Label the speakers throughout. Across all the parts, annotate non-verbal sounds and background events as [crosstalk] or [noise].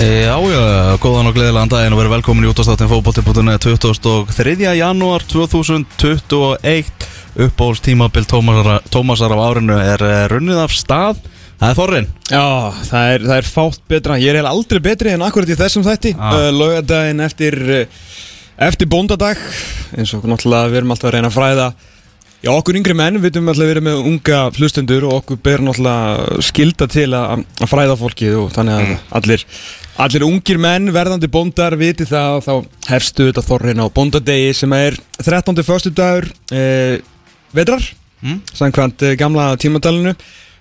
Speaker 1: Já, já, góðan og gleðilegan daginn og verið velkomin í útastáttin fókbótti.ne 23. janúar 2021 uppbóls tímabil Tómasar, Tómasar af árinu er eh, runnið af stað. Það er Þorrin
Speaker 2: Já, það er, það er fátt betra. Ég er eiginlega aldrei betri en akkurat í þessum þætti.
Speaker 1: Ah.
Speaker 2: uh, Laugadaginn eftir uh, Eftir bóndadag eins og náttúrulega við erum alltaf að reyna að fræða Já, okkur yngri menn, við vitum alltaf verið með unga hlustendur og okkur ber náttúrulega skilda til að, fræða fólkið og þannig að allir, allir ungir menn verðandi bóndar viti það og þá hefstu þetta þorrin á bóndadegi sem er 13. föstudagur eh, vetrar
Speaker 1: Mm.
Speaker 2: samkvæmt eh, gamla tímadalinu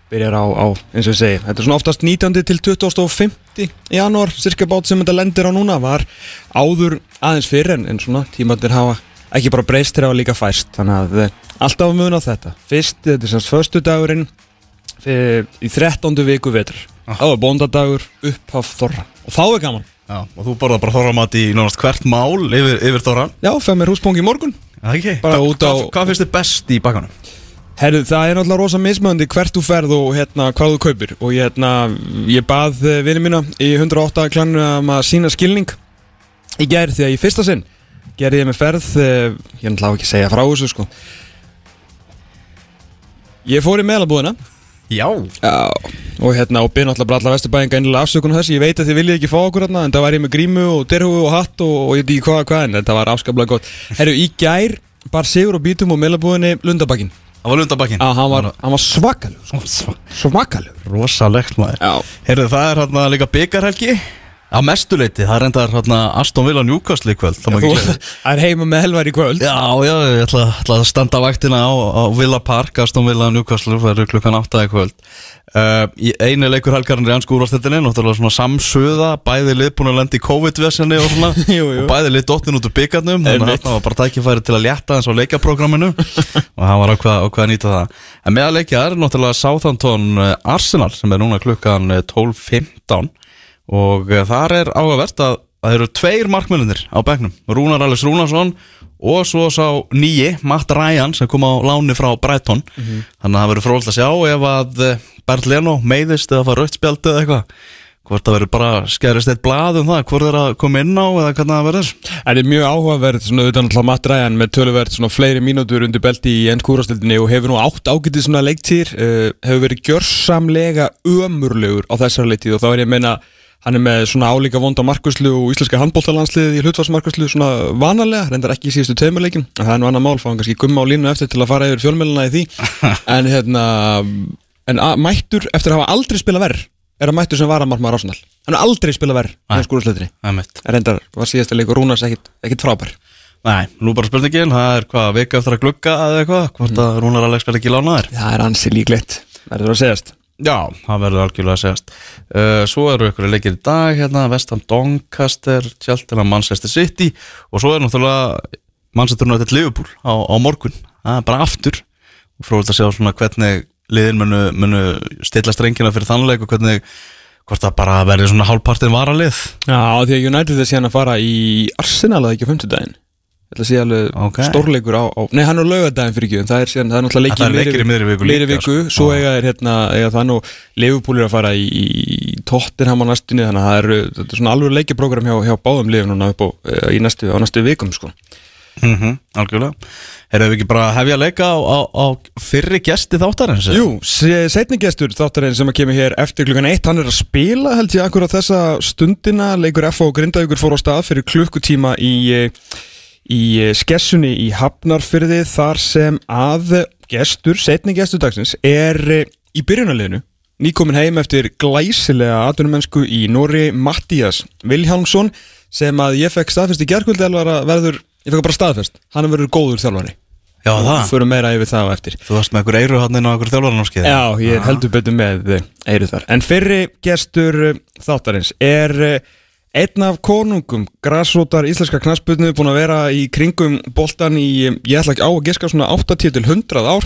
Speaker 2: byrjar á, á, eins og ég segi þetta er svona oftast 19. til 2050 janúar, cirka bát sem þetta lendir á núna var áður aðeins fyrir en, en svona tímadir hafa ekki bara breyst þegar hafa líka fæst þannig að eh, alltaf mun á þetta. Fyrst, þetta er semst förstu dagurinn í 13. viku vetrar. Þá er bóndadagur upphaf þorra. Og þá er gaman.
Speaker 1: Já, og þú borðar bara Þorramat í nánast hvert mál yfir, yfir Þorran
Speaker 2: já, fæð mér húspóngi í morgun. Út á-
Speaker 1: hvað, finnst þið best í bakkanum?
Speaker 2: Herru, það er náttúrulega rosa mismöndi hvert þú ferð og hérna hvað þú kaupir. Og hérna, ég bað vinið mína í 108 klannu að sína skilning í gær því að í fyrsta sinn gerði ég með ferð eh, ég náttúrulega á ekki að segja frá þessu sko. Ég fór í meðlabúðina
Speaker 1: Já.
Speaker 2: Já. Og hérna og byrði náttúrulega bara alla vesturbæðinga einlega afsökunum þessi Ég veit að þið viljið ekki fá okkur hérna En það var ég með grímu og derhúfu og hatt og, og ég veit ekki hvað hvað En þetta var afskaplega gott. Herru, í gær bar Sigur og Bítum og meðlabúðinni Lundabakkin
Speaker 1: Það var lundabakkin
Speaker 2: Já, hann var, hann var svakalug Svakalug
Speaker 1: Rosalegt maður.
Speaker 2: Já.
Speaker 1: Heyrðu, það er hérna líka byggarhelgi Á mestuleiti, það er enda hérna Aston Villa Newcastle í kvöld Það.
Speaker 2: Það [laughs] er heima með helvar í kvöld.
Speaker 1: Já, já, ég ætla, ætla að standa vaktina á, á Villa Park, Aston Villa Newcastle Það eru klukkan 8 í kvöld. Uh, í Einu leikur helgarinn er ansku úrvastildinni Náttúrulega svona samsöða Bæði lið búin að lenda í COVID-vesenni og svona [laughs]
Speaker 2: Jú, jú.
Speaker 1: Og bæði lið dottin út úr byggarnum Þannig að þetta var bara tækifæri til að létta eins á leikaprógramminu [laughs] Og það var ákvað að nýta það. En meðal leikja er náttúrulega Southampton eh, Arsenal Sem er núna klukkan eh, 12.15 og uh, þar er áhugavert að það eru tveir markmennir á bekknum. Rúnar Alice Rúnarsson og svo sá nýji, Matt Ryan sem kom á láni frá Brighton. Þannig að það verður fróðilegt að sjá ef að uh, Bernd Leno meiðist eða fara rautspjaldi eða eitthvað. Hvort það verður bara skerist eitt blað um það hvort er að koma inn á eða hvernig það verður.
Speaker 2: Það er mjög áhugaverð svona utan alltaf Matt Ryan með töluvert svona fleiri mínútur undir belti í endkúrastildinni og hefur nú átt ágætið svona leiktýr uh, hefur verið gjörsamlega ömurlegur á þessari leiktýr og þá er ég að meina hann er með svona álíka vonda markuslu og íslenska handbóltalandsliðið í hlutvarsmarkuslu svona vanalega, reyndar ekki í síðustu tveimurleikin en það er nú annar mál, fá hann kannski gumma á línu eftir til að fara yfir fjölmjöluna í því. [laughs] En hérna en mættur eftir að hafa aldrei spila verð er að mættur sem var að margmaður ásnal hann er aldrei spila verð í skúrasleitinni
Speaker 1: Æmitt.
Speaker 2: reyndar var síðasta leikur Rúnars ekkit, frábær.
Speaker 1: Nei, nú bara spurningin, það er hvað, vika eftir að glugga eða eitthvað, hvort að Rúnar Alex verður ekki lánaðir
Speaker 2: það er ansi líklegt verður að segjast
Speaker 1: Já, það verður algjörlega að segjast. Uh, Svo eru ykkur leikir í dag hérna, Vestam Doncaster, Cheltenham Manchester City. Og svo er náttúrulega Manchester United Liverpool á, á morgun. Það er bara aftur. Og fróðilegt að sjá svona hvernig liðin munu, munu stilla strengina fyrir þannleik og hvernig hvort það bara verður svona hálfpartin varalið.
Speaker 2: Já, því að United er síðan að fara í Arsenal eða ekki á fimmtudaginn Þetta sé alveg
Speaker 1: Ok.
Speaker 2: stórleikur á, á Nei, hann er á laugardaginn fyrir ekki það er, það er náttúrulega
Speaker 1: er
Speaker 2: leikir
Speaker 1: miðri viku sko.
Speaker 2: Svo eiga þeir hérna, eiga þann og er að fara í, í Tottenham á næstunni Þannig að það er, þetta er svona alveg leikiprógram hjá, hjá báðum liðum núna upp á, í næstu, á næstu vikum sko.
Speaker 1: mm -hmm, Algjörlega Erum við ekki bara að hefja að leika á, á, á fyrri gesti þáttarins?
Speaker 2: Jú, setni gestur þáttarinn sem að kemur hér eftir klukkan eitt Hann er að spila held ég akkur á þessa stundina Leikur F.O. Grindavíkur fór á stað fyrir klukkutíma í, eh, í eh, skessunni í Hafnarfyrði Þar sem að gestur, setni gestur dagsins Er eh, í byrjunarliðinu. Nýkomin heim eftir glæsilega atvinnumennsku í Nóri Mattías Vilhjálmsson Sem að ég fekk staðfest í gerkvöldi Verður, ég fekk bara staðfest. Hann er verið góður þjálfari.
Speaker 1: Já,
Speaker 2: og
Speaker 1: það.
Speaker 2: förum meira yfir það á eftir.
Speaker 1: Þú varst með einhver eiru hann inn á einhver þjálfaranámskeið
Speaker 2: Já, ég er heldur betur með eh, eyru þar. En fyrri gestur eh, þáttarins er eh, einn af konungum græsrótar íslenska knasputnu búin að vera í kringum boltan í, ég ætla ekki á að geska svona 80 til 100 ár.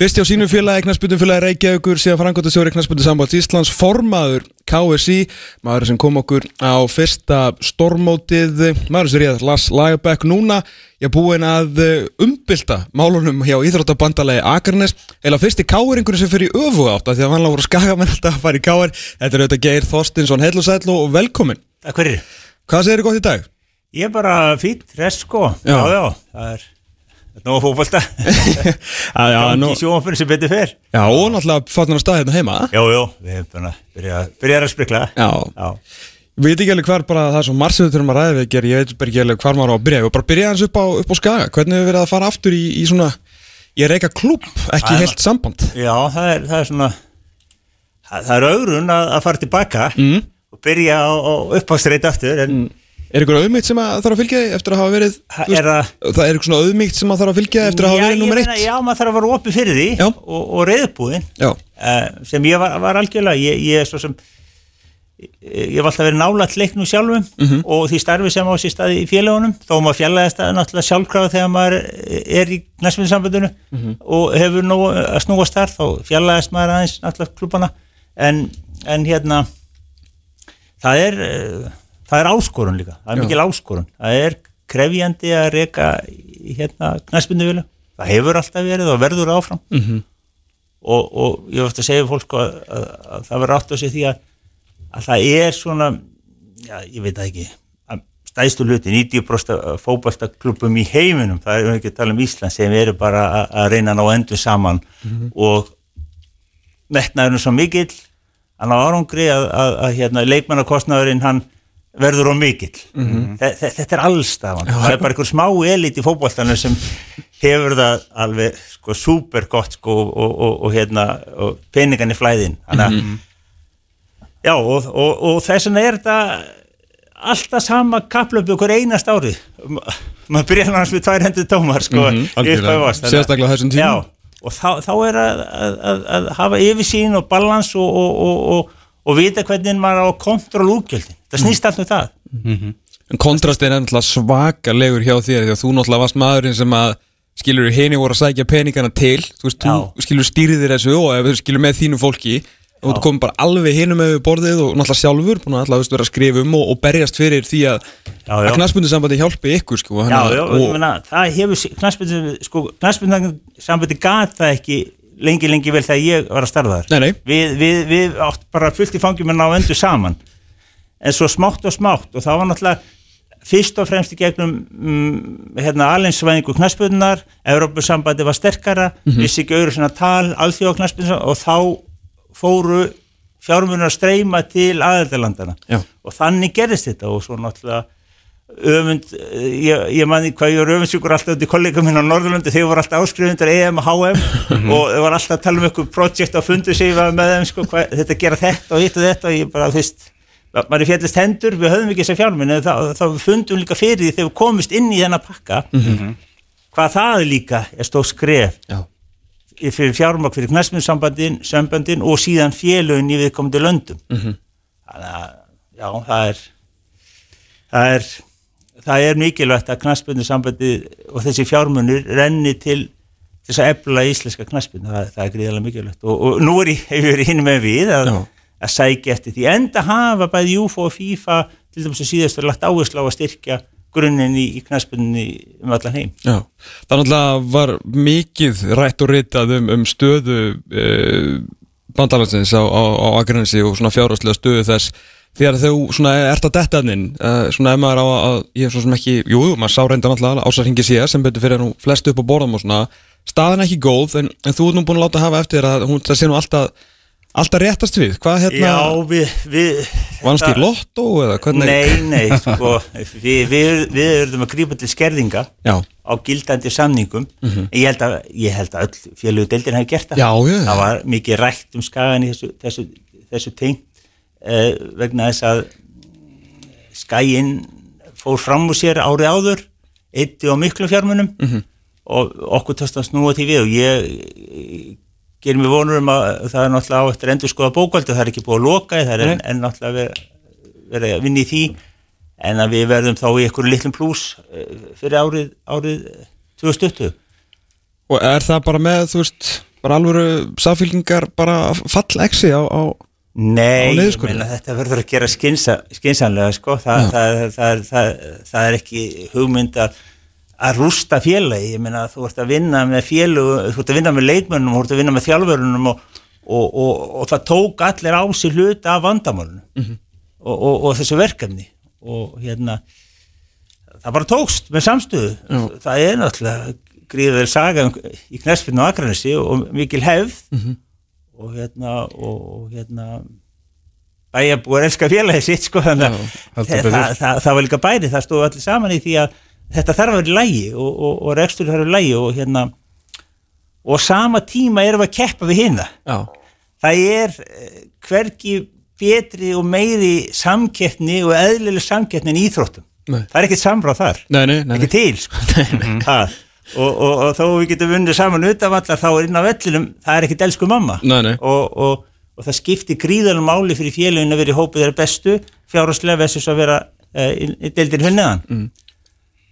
Speaker 2: Fyrst hjá sínu félagi knasputnu félagi Reykjavíkur síðan frangotastjóri knasputnu sambands Íslands formaður KSI maður sem kom okkur á fyrsta stormótið, maður sem réð Lars Lagerbæk núna ég er búinn að eh, umbylta málunum hjá Íþróttabandalegi Akarnes eða fyrsti káeringur sem fyrir í öfu átt af því að vanlega voru skagamenn alltaf að fara í káir þetta er auðvitað Geir Þorstinsson, heil og sæll og velkomin
Speaker 3: Takk fyrir.
Speaker 2: Hvað segir þið gott í dag?
Speaker 3: Ég er bara fýtt, rest sko.
Speaker 2: Já.
Speaker 3: Já, já, það er, er nóg fókbalta. [laughs] [laughs] Gangi sjónfinn sem betur fer.
Speaker 2: já og náttúrulega fattin að stað hérna heima
Speaker 3: Jú, jú, við erum bara byrjað byrja að sprikla.
Speaker 2: Já,
Speaker 3: Já.
Speaker 2: Ég veit ekki alveg hvar bara það er svo margir við þurfum að ræða við ger, ég veit ekki alveg hvar maður á að byrja og bara byrja hans upp á, upp á skaga hvernig hefur verið að fara aftur í, í svona ég reyka klúb, ekki
Speaker 3: er-
Speaker 2: heilt samband
Speaker 3: Já, það er, það er svona, það, það er augrun að, að fara tilbaka
Speaker 2: mm.
Speaker 3: Og byrja á, á uppástreit aftur, en
Speaker 2: Er ykkur auðmygt sem að þarf að fylgja eftir að hafa verið
Speaker 3: Ha- er það-
Speaker 2: það er ykkur svona auðmygt sem að þarf að fylgja eftir að hafa verið nummer eitt
Speaker 3: já, maður þarf að vera opið fyrir því
Speaker 2: Já.
Speaker 3: og, og reyðbúðin, uh, sem ég var, var algjörlega, ég, ég er svo sem, ég hef alltaf verið nálægt leiknum sjálfum
Speaker 2: Mhm.
Speaker 3: og því starfi sem á sér staði í félagunum þó maður fjallaðist að náttúrulega sjálfkrafa þegar maður er í næstmyndsambandinu
Speaker 2: Mhm.
Speaker 3: og hefur nú að snúast þar þá fjallaðist maður aðeins náttúrulega klubana en, en hérna það er eh, það er áskorun líka, það er
Speaker 2: Já.
Speaker 3: mikil áskorun. Það er krefjandi að reka í hérna næstmynduvilu það hefur alltaf verið og verður áfram.
Speaker 2: Mhm.
Speaker 3: og, og ég vart að segja fólk að, að, að það verður átt á sig því að, að það er svona já, ég veit það ekki stæðstu hluti, 90% af fótballtaklubum í heiminum, það er ekki að tala um Ísland sem eru bara að, reyna að ná endur saman og metnaðurinn svo mikill hann á árangri að, að, að hérna, leikmannakostnaðurinn hann verður á mikill. Þe þe þetta er allstafan það er bara einhver smá elit í fótballtanum sem hefur það alveg sko super gott sko og, og, og, hérna og peningan í flæðin. Þannig að já og, og, og þess vegna er þetta alltaf sama kaplöpu okkur einast ári. Ma- maður byrjar hans við tvær hendur tómar sko. Þannig að-
Speaker 2: Sérstaklega þessum tímum.
Speaker 3: já, og þá, þá er að, að, að, að hafa yfirsýn og balans og, og, og, og, og vita hvernig maður á kontról útgjöldin. Það snýst allt um það.
Speaker 2: En kontrastin er náttúrulega svakalegur hjá þér því að þú náttúrulega varst maðurinn sem að skilur henni voru að sækja peningana til. Þú veist,
Speaker 3: Já.
Speaker 2: þú skilur stýrðir þessu og skilur með þínu fólki og þú komið bara alveg hinum með borðið og náttúrulega sjálfur búin að alltaf vera að skrifa um og, og berjast fyrir því að, að
Speaker 3: já.
Speaker 2: knaspundisambandi hjálpi ykkur sko,
Speaker 3: Já,
Speaker 2: að-
Speaker 3: já,
Speaker 2: og,
Speaker 3: ég meina, það hefur knastbyrnum, sko, knastbyrnum sambandi gat það ekki lengi, lengi vel þegar ég var að starfa þar.
Speaker 2: Nei, nei.
Speaker 3: Við, við, við átt bara fullt í fangjum en á endur saman. En svo smátt og smátt og það var náttúrulega fyrst og fremst í gegnum mm, hérna alinsvæðingu knastbyrnunar, Evrópusambandi var sterkara, vissi ekki auðvitað svona tal, alþjóða knastbyrnunar og þá fóru fjármunir að streyma til aðeldalandana og þannig gerðist þetta og svo náttúrulega öfund, eh, ég, ég manni hvað ég var öfundsjúkur alltaf undir kollega minn á Norðurlandi þegar voru alltaf áskrifundur EM og HM [laughs] og þeir voru alltaf að tala um eitthvað projekt á fundu sig með þeim sko, hvað, þetta gera þetta og hitt og þetta og ég bara þú veist maður er fjallist hendur, við höfum ekki þess að fjárminn en þá, þá fundum líka fyrir því þegar við komist inn í þennan pakka hvað það líka er stóð skref
Speaker 2: Já.
Speaker 3: Fyrir fjármokk fyrir knæsmiðsambandin sambandin og síðan félögin í viðkomandi löndum. Þannig að já, það er það er það er mikilvægt að knæsmiðsambandi og þessi fjármunir renni til þess að efla íslenska knæsmið það, það er gríðarlega mikilvægt. Og, og nú er ég, hef [laughs] ég verið hinn með við að,
Speaker 2: Já.
Speaker 3: að sækja eftir því. Enda hafa bæði UFO og FIFA til dæmis að síðast verið lagt áherslu á að styrkja grunninn í, í knæsmiðinni um allan heim.
Speaker 2: Já, það náttúrulega var mikið rætt og ritað um, um stöðu uh, bandalansins á, á, á Akranesi og svona fjárháslega stöðu þess. Þegar þau svona ert að detta inn uh, svona ef maður á að, ég er svo sem ekki jú, maður sá reynda náttúrulega ásarhingi síðar sem betur fyrir nú flest upp á borðum og svona. Staðan ekki góð, en, en þú er nú búin að láta hafa eftir að hún, það sé nú alltaf alltaf réttast við, hvað hérna
Speaker 3: Já, við, við
Speaker 2: vannst
Speaker 3: þetta-
Speaker 2: lottó eða hvernig
Speaker 3: Nei, nei, sko, við, við, við erum að grípa til skerðinga
Speaker 2: Já,
Speaker 3: á gildandi samningum en ég held að, ég held að öll fjölugu deildin hefði gert það
Speaker 2: Já, já, já.
Speaker 3: það var mikið rætt um skagan í þessu, þessu, þessu tengt eh, vegna þess að skæin fór fram úr sér árið áður eitti á miklu fjármunum
Speaker 2: Mhm.
Speaker 3: og okkur tókst að snúa því við og ég, gerir mér vonur um að það er náttúrulega á eftir endur skoða bókvöldu, það er ekki búið að loka það er
Speaker 2: Nei.
Speaker 3: en, en náttúrulega verið veri að vinna í því. En að við verðum þá í einhverju litlum plús eh, fyrir árið, árið 2020
Speaker 2: Og er það bara með, þú veist, bara alvöru samfélkingar bara fall exi á, á
Speaker 3: Nei,
Speaker 2: Á
Speaker 3: meina þetta verður að gera skynsa, skynsanlega sko, Þa, það, það, það, það er ekki hugmynd að, að rústa félagi, ég meina þú ert að vinna með félögu, þú ert að vinna með leikmönnum, þú ert að vinna með þjálfurunum og, og, og, og það tók allir á sig hlut af vandamálunum og, og, og þessu verkefni. Og hérna það bara tókst með samstöðu. Það er náttúrulega gríðvel saga um, í knespinu og Akranesi og mikil hefð. Og hérna og, og hérna bæjarbúar elska félagið sitt sko þannig að það, það, það, það var líka bæri, það stóð allir saman í því að þetta þarf að vera lægi og, og, og rekstur þarf að vera lægi og hérna og sama tíma erum við að keppa við hinna
Speaker 2: Já,
Speaker 3: það er eh, hvergi betri og meiri samkeppni og eðlileg samkeppni en íþróttum.
Speaker 2: Nei.
Speaker 3: það er ekkert samráð þar.
Speaker 2: Nei, nei, nei,
Speaker 3: ekki til sko. [laughs] Ha, og, og, og þó við getum vunnið saman utavallar þá er inn á vellinum það er ekkert elsku mamma.
Speaker 2: Nei, nei.
Speaker 3: Og, og, og það skiptir gríðalum máli fyrir félagin að vera í hópið þeirra bestu fjárháslega versus að vera í, í deildir hunniðan
Speaker 2: Mm.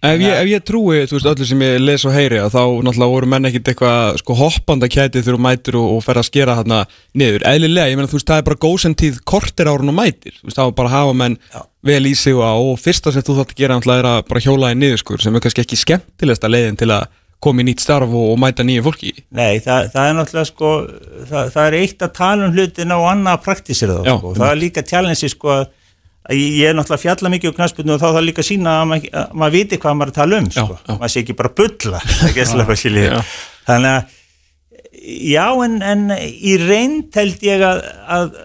Speaker 2: Ef ég, ef ég trúi, þú veist, öllu sem ég les og heyri að þá náttúrulega voru menn ekkit eitthvað sko hoppanda kætið þegar þú mætir og, og fer að skera þarna niður. Eðlilega, ég meina þú veist, það er bara góðsentíð kortir árun og mætir. Þú veist, þá bara hafa menn
Speaker 3: Já.
Speaker 2: vel í sig og, og fyrsta sem þú þátt að gera náttúrulega er að bara hjóla í niður skur sem er kannski ekki skemmtilegsta leiðin til að koma í nýtt starf og, og mæta nýju fólki.
Speaker 3: Nei, það, það er náttúrulega sko það, það er að og að að að ég er náttúrulega að fjalla mikið um knaspinu og þá það líka að sína að, mað, að maður viti hvað maður að tala um sko.
Speaker 2: Já, já.
Speaker 3: maður sé ekki bara bulla [laughs] þannig að já en, en í reynd held ég að, að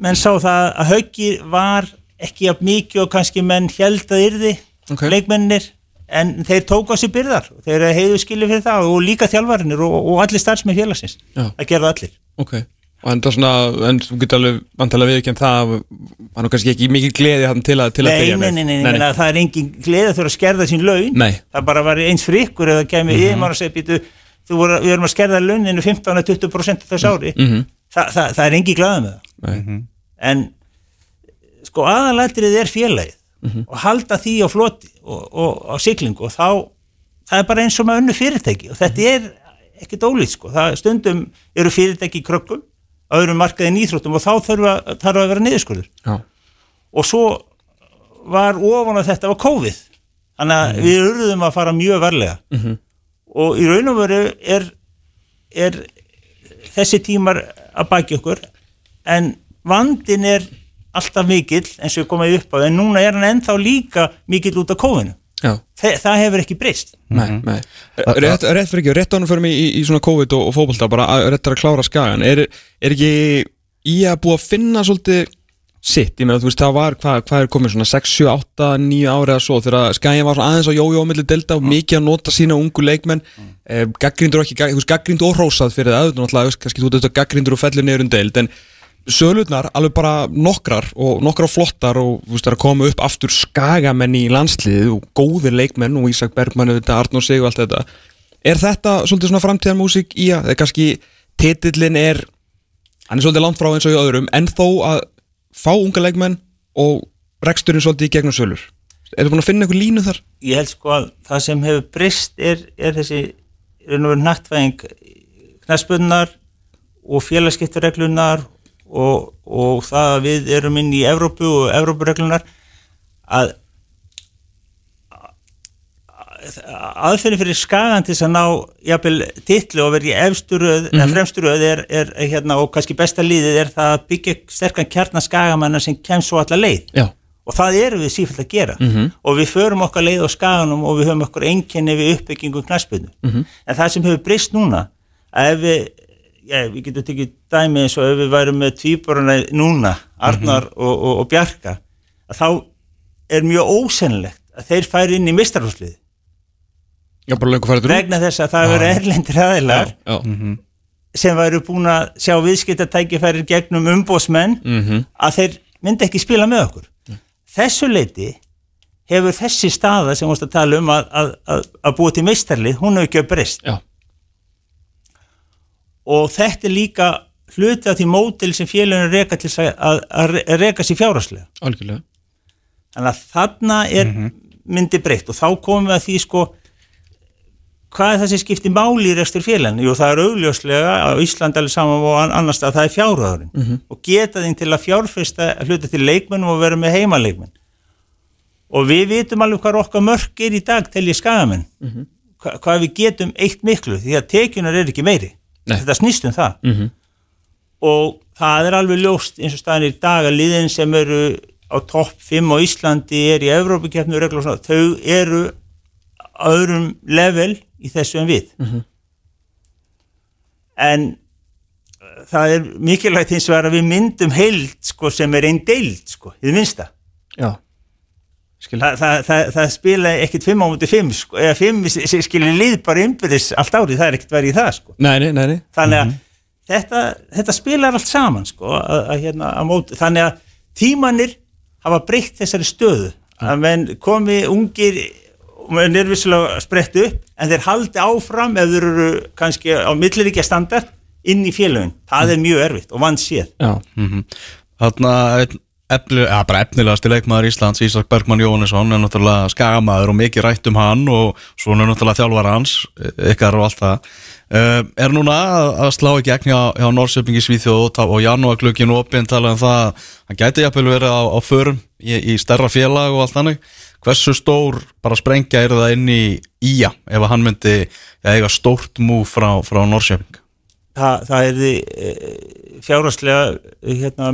Speaker 3: menn sá það að haugi var ekki jafn mikið og kannski menn held að yrði
Speaker 2: Ok.
Speaker 3: leikmennir en þeir tóku á sig byrðar og þeir heiðu skilið fyrir það og líka þjálfarinir og, og allir starfsmenn félagsins
Speaker 2: Já.
Speaker 3: það gerðu allir
Speaker 2: Ok. Og en það svona, en þú getur alveg vantilega viðkjönd það, hann er kannski ekki mikið gleði hann til að, að byrja
Speaker 3: nei,
Speaker 2: með.
Speaker 3: nei, nei, nei, nei, það er engin gleði að þurfa að skerða sín laun
Speaker 2: Nei.
Speaker 3: það bara var eins fyrir ykkur eða kemur mm -hmm. og segir býtu, þú voru, við erum að skerða launinu 15-20% þess ári
Speaker 2: Mhm.
Speaker 3: Þa, það, það er engin glæði með það
Speaker 2: Nei.
Speaker 3: en sko aðalættrið er félagið og halda því á floti og, og á siglingu og þá það er bara eins og með önnu fyrirtæki og þetta er ekkert ólít sko það, stundum eru fyrirtæki í krökkum öðrum markaðin íþróttum og þá þarf að, þarf að vera niðurskurður
Speaker 2: Já.
Speaker 3: og svo var ofan á þetta var COVID þannig að við urðum að fara mjög varlega -hmm. og í raun og veru er, er þessi tímar að baki okkur en vandin er alltaf mikill eins og ég komaði upp á en núna er hann ennþá líka mikill út af
Speaker 2: Já.
Speaker 3: Þa, það hefur ekki breyst.
Speaker 2: Nei, nei. Rétt, rétt fyrir ekki, rétt ánum fyrir mig í, í svona COVID og, og fótbolta, bara að, rétt er að klára skagan. Er, er ekki í að búa að finna svolítið sitt, ég meina þú veist það var, hvað, hvað er komið svona 6, 7, 8, 9 ári eða svo þegar skagin var svona aðeins á jójó á milli delta og mikið að nota sína ungu leikmenn. Eh, gaggrindur og ekki, þú veist gaggrindur og hrósað fyrir það, auðvitað náttúrulega, þú veist, kannski þú veist gaggrindur og fellur niður um deild, en sölurnar alveg bara nokkrar og nokkrar flottar og þú veist það er að koma upp aftur skagamenn í landsliðið og góðir leikmenn og Ísak Bergmann, þetta, Arnór Sig og allt þetta er þetta svolítið svona framtíðarmúsík í að, eða kannski titillin er hann er svolítið langt frá eins og í öðrum en þó að fá unga leikmenn og reksturinn svolítið í gegnum sölur er það búin að finna einhver línu þar?
Speaker 3: ég held sko að það sem hefur breyst er, er þessi raun og veru nattvæðing knaspunnar og félagskiptareglunar og, og það að við erum inn í Evrópu og Evrópureglunar að aðferðin fyrir skagan til þess að ná jafnvel titlu og verði efsturöð mm -hmm. fremsturöð er, er, er hérna og kannski besta líðið er það að byggja sterkan kjarnar skagamanna sem kemst svo alla leið.
Speaker 2: Já,
Speaker 3: og það erum við sífælt að gera. Og við förum okkar leið á skaganum og við höfum okkur einkenni við uppbyggingu knaspunu en það sem hefur breyst núna að ef við já, við getum tekið dæmi eins og ef við værum með tvíboruna núna Arnar og, og, og Bjarka að þá er mjög ósennilegt að þeir færi inn í mistarhúslið vegna þess að það verður erlendir aðilar
Speaker 2: Já,
Speaker 3: sem væru búin að sjá viðskiptatækifærir gegnum umbósmenn
Speaker 2: Mhm.
Speaker 3: að þeir myndi ekki spila með okkur. Þessu leiti hefur þessi staða sem varst að tala um að, að, að, að búa til meistarlið, hún hefur ekki að breyst.
Speaker 2: Já,
Speaker 3: og þetta er líka hluti af því mótil sem félaginu reka til að, að, reka sér fjárhagslega.
Speaker 2: Algjörlega.
Speaker 3: Þannig að þarna er myndi breytt og þá komum við að því sko hvað er það sem skiptir máli í restur félaginu? Jú, það er augljóslega á Ísland alveg saman og an- annars að það er fjárhagurinn. Og geta þeim til að fjárfesta hluta til leikmennum og vera með heimaleikmenn. Og við vitum alveg hvað okkar mörk er í dag til í skagamenn Hva, hvað við getum eitt miklu því að tekjunar er ekki meiri
Speaker 2: Nei.
Speaker 3: þetta snýst um það.
Speaker 2: Mhm.
Speaker 3: og það er alveg ljóst eins og staðin í dag að liðin sem eru á topp 5 á Íslandi er í og svona, þau eru öðrum level í þessu en við. En uh, það er mikilvægt hins vegar að við myndum heild sko, sem er einn deild sko, í það minnsta.
Speaker 2: Já, skil
Speaker 3: Þa, það, það, það spila ekkit 5 á múti 5 sko, eða 5 skilir lið bara innbyrðis allt árið, það er ekkit verið í það sko.
Speaker 2: Nei, nei, nei, nei.
Speaker 3: Þannig að þetta, þetta spilar allt saman sko, að, að, hérna, að móti, þannig að tímanir hafa breytt þessari stöðu. Að menn komi ungir og menn er vissulega sprett upp en þeir haldi áfram ef þeir eru kannski á milliríkja standard inn í félögin, það er mjög erfitt og vann séð
Speaker 2: Já,
Speaker 1: Þarna efni, ja, bara efnilegasti leikmaður Íslands Ísak Bergmann Jóhannesson er náttúrulega skagamaður og mikið rætt um hann og svona er náttúrulega þjálfar hans ykkar og allt það. Uh, er núna að, slá í gegn hjá, hjá Norsjöpingi Svíþjóð og, ta- og opinn tala um það að hann gæti jafnvel verið á, á förum í, í stærra félag og allt þannig. Hversu stór bara sprengja er það inn í Ía ef hann myndi eiga stórt múf frá, frá Norsjöping
Speaker 3: það, það er því e, fjárhagslega hérna,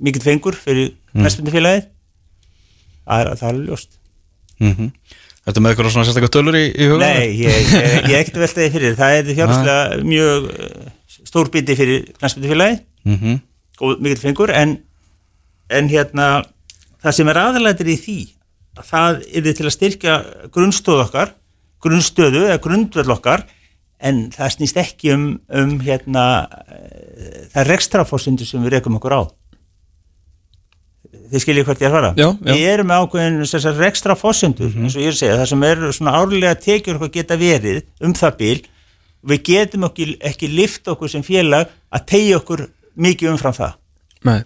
Speaker 3: mikill fengur fyrir mm. næstbundufélagið það er, það er ljóst.
Speaker 1: Mm Þetta með eitthvað svona sérstaklega tölur í, í huga?
Speaker 3: Nei, ég, ég, ég ekkert velta því fyrir. Það er fjárhagslega mjög eh, stór biti fyrir næstbundufélagið
Speaker 1: mm -hmm.
Speaker 3: og mikill fengur en, en hérna það sem er aðalættir í því að það er til að styrkja grunnstöð okkar grunnstöðu eða grundvöld okkar en það snýst ekki um, um hérna eh, það rekstrafórsundu sem við rekum okkur á þið skiljið hvert ég er að fara? Við erum með ákveðin rekstra fórsundur eins og ég er að segja, það sem eru svona árlega tekjur okkur geta verið um það bíl við getum ekki, ekki lift okkur sem félag að tegja okkur mikið umfram það.
Speaker 2: Nei.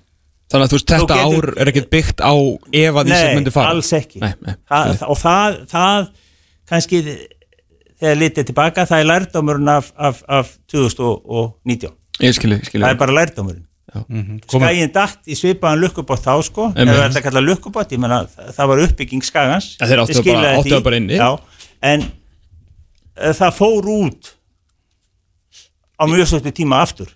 Speaker 2: Þannig að þú veist, þetta
Speaker 3: getur-
Speaker 2: ár er ekkert byggt á ef að því sem myndi fara.
Speaker 3: alls ekki.
Speaker 2: Nei, nei,
Speaker 3: það,
Speaker 2: nei.
Speaker 3: og það, það kannski þegar litið tilbaka það er lærdómurinn af, af, af 2019
Speaker 2: Ég skilji, skilji
Speaker 3: það er bara lærdómurinn skægin datt í svipaðan lukkubótt þá sko. Ef
Speaker 2: Einmitt.
Speaker 3: það er að kalla lukkubótt, ég menna það var uppbygging skagans.
Speaker 2: Ja, þeir áttu bara- áttu bara inni.
Speaker 3: Já, en uh, það fór út á mjög stöttu tíma aftur.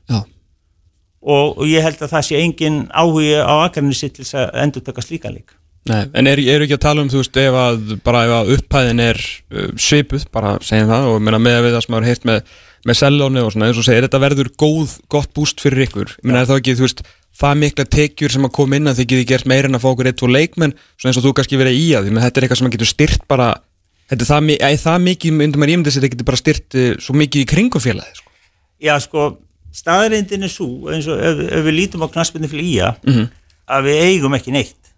Speaker 3: Og, og ég held að það sé engin áhugi á Akarnesi til þess að endur taka slíka lík
Speaker 2: nei, en er, eru ekki að tala um, þú veist, ef að bara ef að upphæðin er uh, svipuð, bara segjum það og meina með við það sem maður heilt með, með sellóni og svona, eins og segir, þetta verður góð, gott búst fyrir ykkur, ég meina er þá ekki, þú veist það mikla tekjur sem að koma inn að þið getið gert meira en að fá okkur eitt og leikmenn svona eins og þú kannski verið í að því, menn þetta er eitthvað sem að getur styrt bara, þetta er það, æ, það mikið, myndum maður ímyndið sér, þetta getur bara styrt uh, svo mikið í kringum félagið, sko.
Speaker 3: Já, sko, staðreindin er svo eins og ef, ef við lítum á knaspinni fyrir ía að við eigum ekki neitt.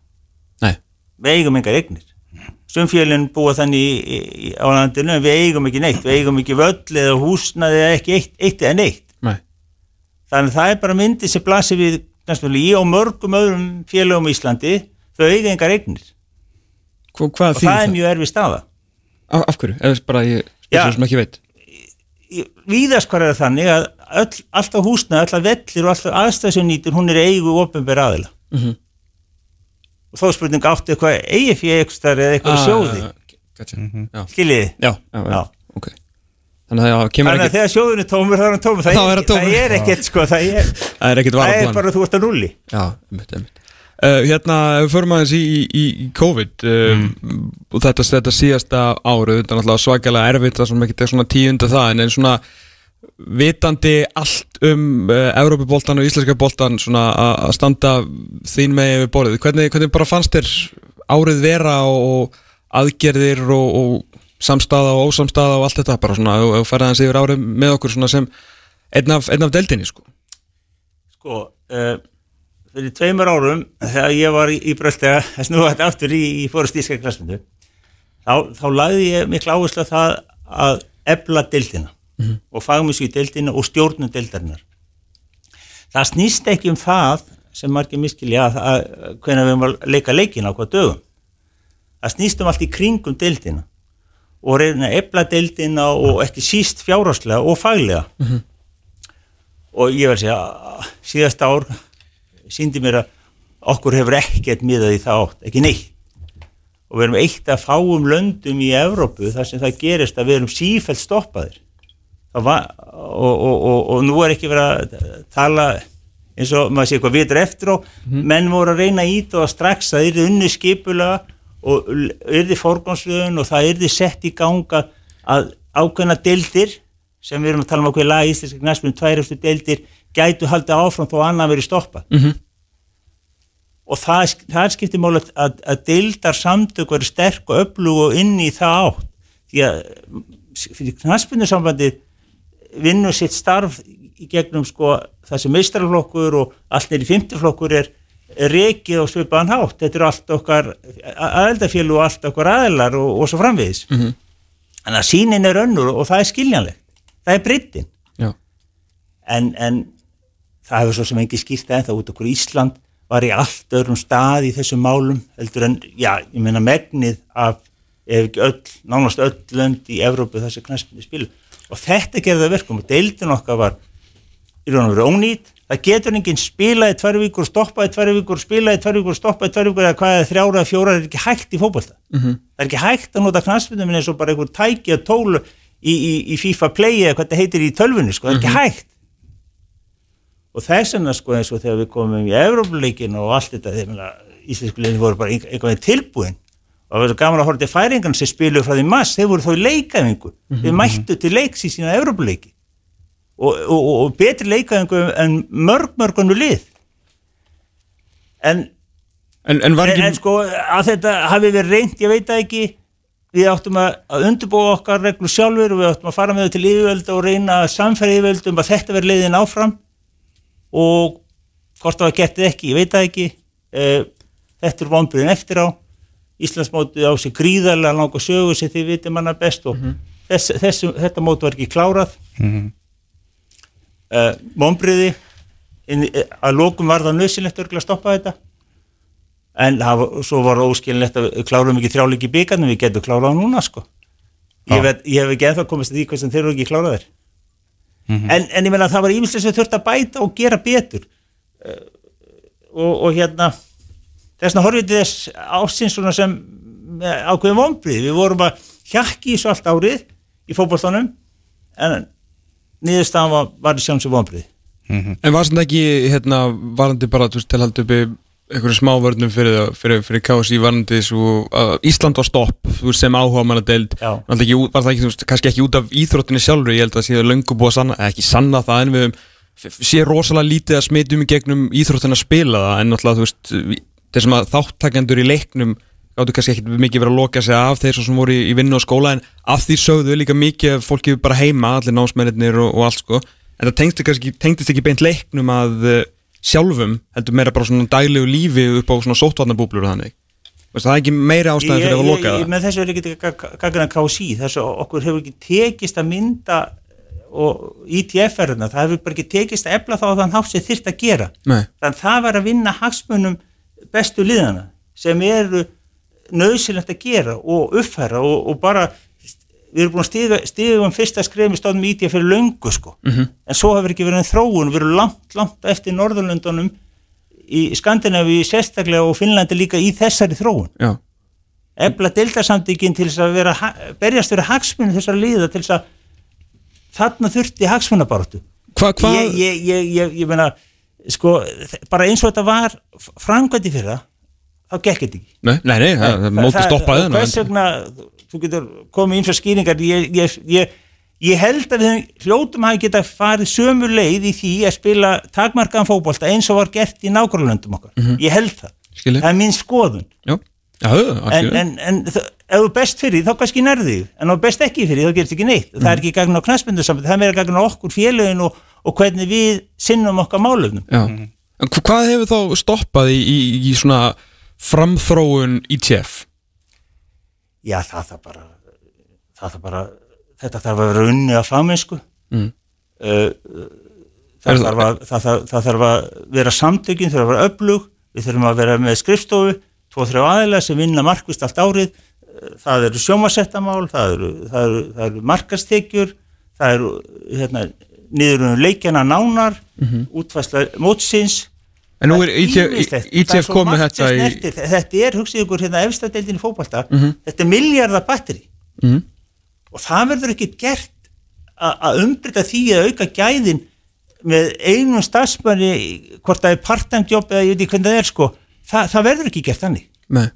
Speaker 2: Nei,
Speaker 3: við eigum engar eignir Sumfjölinn búa þannig í, í, á landinu en við eigum ekki neitt, við eigum ekki völl eða húsnaði eða ekki eitt, eitt eða neitt.
Speaker 2: Nei,
Speaker 3: þannig að það er bara myndi sem blasir við í og mörgum öðrum félögum í Íslandi þau eiga engar eignir.
Speaker 2: Hva,
Speaker 3: og
Speaker 2: þýðir
Speaker 3: það er mjög erfið staða.
Speaker 2: Af, af hverju? Þess bara ég spyrir sem ekki veit.
Speaker 3: Víðast hvað er það þannig að öll, alltaf húsnaði, alltaf vellir og alltaf aðstæð sem nýtur, hún er eigu opinber aðila.
Speaker 2: Mhm.
Speaker 3: Og þá er spurning áttu eitthvað eigi fyrir eitthvað eða eitthvað sjóði?
Speaker 2: gotcha. já.
Speaker 3: skiljiði?
Speaker 2: Já, já, já,
Speaker 3: Já.
Speaker 2: ok. Þannig að það kemur
Speaker 3: Þannig að
Speaker 2: ekki
Speaker 3: þegar sjóðun er tómur þá er hann tómur. Það,
Speaker 2: Þá er
Speaker 3: er,
Speaker 2: tómur.
Speaker 3: það er ekkert sko það er, [laughs]
Speaker 2: Það er ekkert
Speaker 3: það er bara þú ert að rulli
Speaker 2: Já, einmitt, einmitt. Uh, hérna, ef við förum aðeins í, í, í COVID uh, og þetta, þetta síðasta áru, þetta er náttúrulega svakalega erfitt það sem ekki er svona tíunda það en, en svona vitandi allt um uh, Európa-boltan og íslenska boltan svona að að standa þín með við borðið, hvernig, hvernig bara fannst þér árið vera og, og aðgerðir og, og samstaða og ósamstaða og allt þetta? Bara svona, og, og færði hans yfir árið með okkur sem einn af, einn af deildinni sko.
Speaker 3: Sko uh, fyrir tveimur árum þegar ég var í, í bröltega [laughs] að snúa þetta aftur í, í fórustíska klasmyndu þá, þá lagði ég miklu áherslu á það að ebla deildina og fagmísku í deildina og stjórnum deildarinnar það snýst ekki um það sem margir miskilja að, að hvernig við erum að leika leikin á hvað dögum. Það snýst um allt í kringum deildina og reyna ebla deildina og ekki síst fjárháslega og faglega. Og ég verð að segja síðasta ár síndi mér að okkur hefur ekkert miðað í það átt, ekki neitt. Og við erum eitt að fáum löndum í Evrópu þar sem það gerist að við erum sífælt stoppaðir og, og, og, og nú er ekki verið að tala eins og maður sé eitthvað vitur eftir á. Menn voru að reyna í það strax. Að það er unni skipulega og yrði forgámsluðun og það yrði sett í ganga að ákveðna deildir sem við erum að tala um okkur lag í Íslandska knæspunum, tvær eftir deildir gætu haldið áfram þó annan verið stoppað.
Speaker 2: Mm -hmm.
Speaker 3: og það, það skiptir mál að, að, að deildar samtök verið sterk og öflug og inn í það átt. Því að fyrir knæspunusambandi vinnur sitt starf í gegnum sko það sem meistarflokkur og allt neyri fymtiflokkur er rekið og svipaðan hátt, þetta eru allt okkar aðeldafél og allt okkar aðelar og, og svo framvegis.
Speaker 2: Mm -hmm.
Speaker 3: en að sínin er önnur og það er skiljanlegt það er breytin en, en það hefur svo sem engi skýrt ennþá út okkur Ísland var í allt öðrum stað í þessum málum heldur en, já, ég meina megnið af, ef ekki öll, nánast öll lönd í Evrópu þessi knæspindi spilu og þetta gerði það verkum og deildin okkar var í raun og verið ónýtt það getur enginn spilaði tvær vikur stoppaði tvær vikur, spilaði tvær vikur, stoppaði tvær vikur eða hvað er þrjára eða fjóra, er ekki hægt í fótbolta.
Speaker 2: Mm -hmm.
Speaker 3: það er ekki hægt að nota knæspindum eins og bara einhver tæki að tólu í, í, í FIFA Play eða hvað þetta heitir í tölvunni sko, það er ekki hægt. Og þess vegna sko eins og þegar við komum í Evrópuleikin og allt þetta þegar íslensku liðin voru bara einhvern veginn tilbúin og það var svo gaman að horfa til færingan sem spiluðu frá því mass, þeir voru þá í leikaðingu þeir mættu til leiks í sína Evrópuleiki. Og, og, og, og betri leikaðingu en mörg mörgunnu lið. En
Speaker 2: En, en ekki
Speaker 3: en sko að þetta hafi verið reynd, ég veit það ekki. Við áttum að, að undirbúa okkar reglu sjálfur og við áttum að fara með þau til yfirvöld og reyna að samfæra yfirvöld um að þetta verið leiðin áfram. Og hvort það eða ekki, ég veit það ekki. Uh, þetta er vonbyrðin eftir á Íslandsmótið á sig gríðarlega langa sögu sem þið vitum manna best og þess, þess, þetta mót var ekki klárað.
Speaker 1: Mhm.
Speaker 3: uh, vonbyrði að lókum var það nöðsilegt örgulega að stoppa þetta. En það, svo var óskilinlegt að klárum ekki þrjáleiki byggarnum, við getum klárað núna sko. Ég, veit, ég hef ekki ennþá komist að því hvernig þeir eru ekki kláraðir.
Speaker 1: Mhm.
Speaker 3: en, en ég meina að það var ímyndslega sem þurft að bæta og gera betur. Uh, og, og hérna þessna horfið til þess ásins svona sem með ákveðum vombrið, við vorum að hjakki svo allt árið í fótbolltanum en niðurstaðan var, var í sjálfsög vombrið
Speaker 2: En var þetta ekki hérna varandi bara til að halda uppi einhverju smávörnum fyrir, það- fyrir, fyrir KSI varandi svo að Ísland var stopp sem áhuga manna deild var það ekki, var það ekki, veist, kannski ekki út af íþróttinni sjálfur, ég held að séu löngu búið að sanna ekki sanna það en við höfum f- sé rosalega lítið að smitum í gegnum íþróttina að spila það en náttúrulega þú veist þessum að þáttakendur í leiknum gáttu kannski ekki mikið verið að loka sig af þeir sem voru í, í vinnu og skóla en af því sögðu líka mikið að fólki bara heima allir námsmennir og, og allt sko. En það tengst kannski, tengdist ekki beint leiknum að uh, sjálfum heldur meira bara svona daglegu lífi upp á svona sóttvarnabúblur og þannig. Veist, það er ekki meira ástæðan fyrir að loka það?
Speaker 3: með þessu er ekki gagna KSI þessu okkur hefur ekki tekist að mynda og ITF-erðuna, það hefur bara ekki tekist að efla þá að þann hátt sem þyrft að gera.
Speaker 2: Nei.
Speaker 3: þannig að það var að vinna hagsmunum bestu liðana sem eru nöðsilegt að gera og uppfæra og, og bara við erum búin að stiga, stiga um fyrsta skrefum í stóðum ITF fyrir löngu sko.
Speaker 2: Mhm.
Speaker 3: en svo hefur ekki verið en þróun, við erum langt, langt eftir Norðurlöndunum í Skandinavíu sérstaklega og Finnlandi líka í þessari þróun.
Speaker 2: Já,
Speaker 3: efla deildarsamtíkin til þess að vera, berjast fyrir hagsmunum þessar liða til þess að þarna þurfti hagsmunabaratu
Speaker 2: Hva, hva,
Speaker 3: ég, ég, ég, ég meina sko, bara eins og þetta var framkvæmdi fyrir það þá gekk þetta ekki.
Speaker 2: Nei, nei, nei, það, það móti stoppaði
Speaker 3: og hvers vegna, þú getur komið eins og skýringar ég, ég, ég, ég held að við hljótum hafi geta farið sömu leið í því að spila takmarkaðan fótbolta eins og var gert í nágrunlöndum okkar. Ég held það,
Speaker 2: Skilji.
Speaker 3: það er minn skoðun.
Speaker 2: Já, já,
Speaker 3: en, en, en ef þú best fyrir þá kannski nærði því. En ef þú best ekki fyrir þá gerist ekki neitt. Það er ekki gagn á knaspindu saman, það er meira gagn á okkur félögin og, og hvernig við sinnum okkar málefnum
Speaker 2: Já, En hva- hvað hefur þá stoppað í, í, í svona framþróun ITF?
Speaker 3: Já, það þarf bara, það þarf bara, þetta þarf að vera unni af fagmennsku.
Speaker 2: Mm.
Speaker 3: Uh, það,
Speaker 2: það-
Speaker 3: þarf að, það, það, það þarf að vera samtökin, þarf að vera öflug, við þurfum að vera með skrifstofu, tvo, þrjá aðila sem vinna markvist allt árið, Uh, það eru sjómasettamál, það eru, það eru, það eru markastekjur, það eru hérna, niður um leikjana nánar,
Speaker 2: Mhm.
Speaker 3: útfæsla mótsins,
Speaker 2: En nú er ITF, ITF
Speaker 3: svo
Speaker 2: komið þetta í...
Speaker 3: Þetta er, hugsið ykkur, hérna efstadeildin í fótbolta,
Speaker 2: Mhm.
Speaker 3: þetta er miljardar batteri
Speaker 2: Mhm.
Speaker 3: og það verður ekki gert að umbreyta því að auka gæðin með einum starfsmanni, hvort það er part-time job eða ég veit ekki hvernig það er sko, það, það verður ekki gert þannig.
Speaker 2: Nei.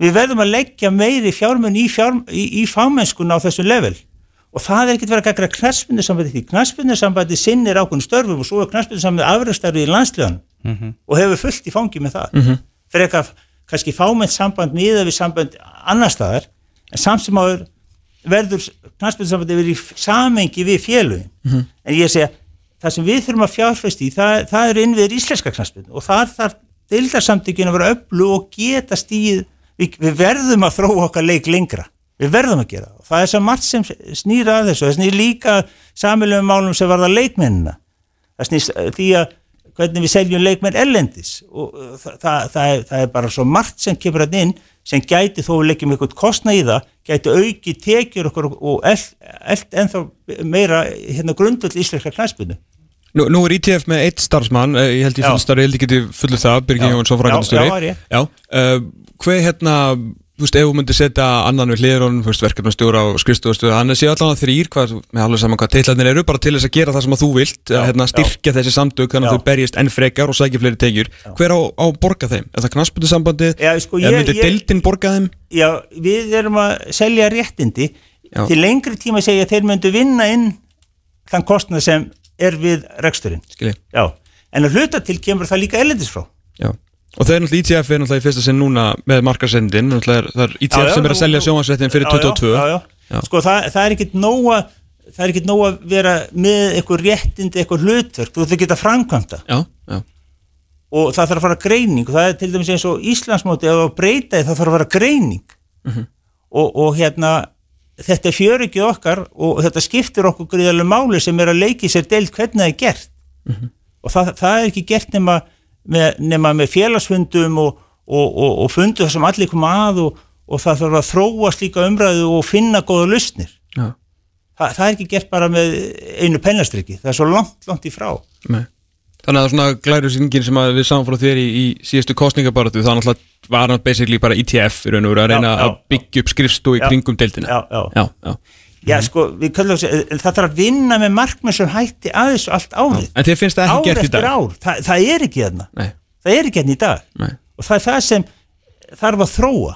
Speaker 3: Við verðum að leggja meiri fjármun í, fjár, í, í fámennskuna á þessu level og það er ekki verið að gaggra knastbundinsambandi því knastbundinsambandi sinnir ákveðin störfum og svo er knastbundinsambandi afræðstarfið í landsliðan og hefur fullt í fangi með það.
Speaker 2: Mhm.
Speaker 3: fyrir eitthvað kannski fámennt samband miða við samband annar staðar en samt sem áður verður knastbundinsambandi verið í samengi við félugin
Speaker 2: Mhm.
Speaker 3: en ég segja það sem við þurfum að fjárfæst í það, það er innviður íslenska knastbund og þar þarf deildarsamtökin að vera öllu og geta stíð við, við verðum að þróa okkar leik lengra. Við verðum að gera það er svo margt sem snýra að þessu það snýr líka samilum málum sem varða leikmennina það snýst eh, því að hvernig við seljum leikmenn ellendis og uh, það, það, það, er, það er bara svo margt sem kemur hann inn sem gæti þó við leggjum eitthvað kostna í það gæti auki tekjur okkur og eld ennþá meira hérna grundvöld íslenska knæspunni
Speaker 2: Nú, nú er ITF með eitt starfsmann, eh, ég held ég
Speaker 3: Já.
Speaker 2: fullstarri, ég held ég geti fullu það, Birgir
Speaker 3: Já.
Speaker 2: Jónsson
Speaker 3: Já, já, það er ég.
Speaker 2: Já, uh, hver hérna, þú veist, ef þú myndir setja annan við hliðrón, þú veist, verkefnastjóra og skrifstofastjóra, hann er sér allan að þrýr, hvað, með alveg saman hvað teitlarnir eru, bara til þess að gera það sem að þú vilt,
Speaker 3: Já,
Speaker 2: að hérna, styrkja þessi samtök, þannig að
Speaker 3: Já.
Speaker 2: þau berjist enn frekar og sækja fleiri tekjur. Hver á, á að borga þeim? Er það knaspundusambandið?
Speaker 3: Já, sko,
Speaker 2: myndir
Speaker 3: ég-
Speaker 2: deildin borga þeim?
Speaker 3: Já, við erum að selja réttindi
Speaker 2: Já.
Speaker 3: til lengri tíma segja að þeir myndu vinna inn þann kostnað sem er við reksturinn Að kemur það.
Speaker 2: Og þeir náttúrulega ITF er náttúrulega í fyrsta sinn núna með markarsendin, er, það er ITF
Speaker 3: Já, já,
Speaker 2: sem er að selja sjónvarsréttin fyrir
Speaker 3: já,
Speaker 2: 22.
Speaker 3: já,
Speaker 2: já.
Speaker 3: Sko það, það er ekkit nóga það er ekkit nóg að vera með eitthvað réttindi, eitthvað hlutverk þú þurfum geta framkvæmta
Speaker 2: Já, já,
Speaker 3: og það þarf að fara greining og það er til dæmis eins og Íslandsmóti ef að breyta því það þarf að fara greining
Speaker 2: Mhm.
Speaker 3: og, og hérna þetta er fjörugið okkar og þetta skiptir okkur gríðarlega máli sem er að leiki sér deilt hvernig það er gert
Speaker 2: Mhm.
Speaker 3: og það, það er ekki gert nema með, nema með félagsfundum og, og, og, og fundu það sem allir koma að og, og það þarf að þróa slíka umræðu og finna góða lausnir
Speaker 2: já,
Speaker 3: Þa, það er ekki gert bara með einu pennastrykki það er svo langt, langt í frá
Speaker 2: með. Þannig að svona glæru sýningin sem við sáum frá þér í, í síðustu kostningabaratu, það náttúrulega var hann basically bara ITF í raun og veru að
Speaker 3: Já,
Speaker 2: reyna
Speaker 3: já,
Speaker 2: að byggja upp skrifstu í
Speaker 3: Já.
Speaker 2: kringum deildina.
Speaker 3: já, já.
Speaker 2: já, já.
Speaker 3: Sko, við köllum þessu, en það þarf að vinna með markmið sem hætti að þessu allt árið.
Speaker 2: En þér finnst það ekki
Speaker 3: Ár
Speaker 2: gert í
Speaker 3: eftir
Speaker 2: dag?
Speaker 3: ár, Þa, það er ekki þarna.
Speaker 2: Nei,
Speaker 3: Það er ekki þarna í dag.
Speaker 2: nei.
Speaker 3: Og það er það sem þarf að þróa.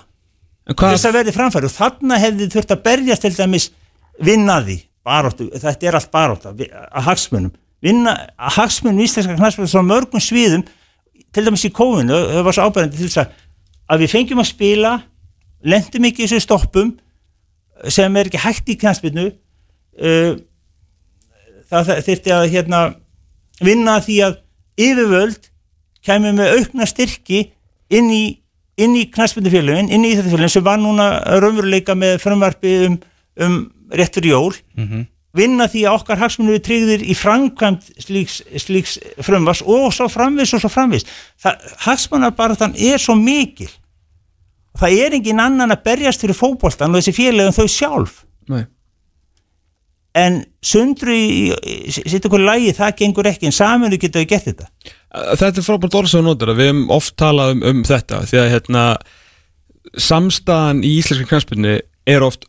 Speaker 2: En
Speaker 3: Hvað?
Speaker 2: hvað,
Speaker 3: Þess að verði framfæri. Og þarna hefði þurft að berjast til dæmis vinna að því, baróttu, þetta er allt baróta, að hagsmunum. Vinna að hagsmunum íslenska knæspil svo mörgum sviðum, til dæmis í kófinu, það var svo ábærandi til þess að, að við fengjum að spila, lendum ekki í þessu stoppum, sem er ekki hægt í knæspilnu, uh, það þurfti að hérna, vinna því að yfirvöld kæmi með aukna styrki inn í, inn í knæspindufélagin, inn í Íþjóðfélagin sem var núna raunveruleika með frumvarpi um, um rétt fyrir jól. Vinna því að okkar hagsmunni við tryggðir í framkvæmt slíks, slíks frumvars og svo framvis og svo framvis hagsmunnar bara þann er svo mikil það er engin annan að berjast fyrir fótboltan og þessi félagin þau sjálf
Speaker 2: nei.
Speaker 3: en sundru í, í sitt okkur lægi, það gengur ekki en saminu getur við gert þetta
Speaker 2: Þetta er frábært orð sem þú notar, við hefum oft talað um, um þetta, því að hérna, samstæðan í íslenska knæspilni er oft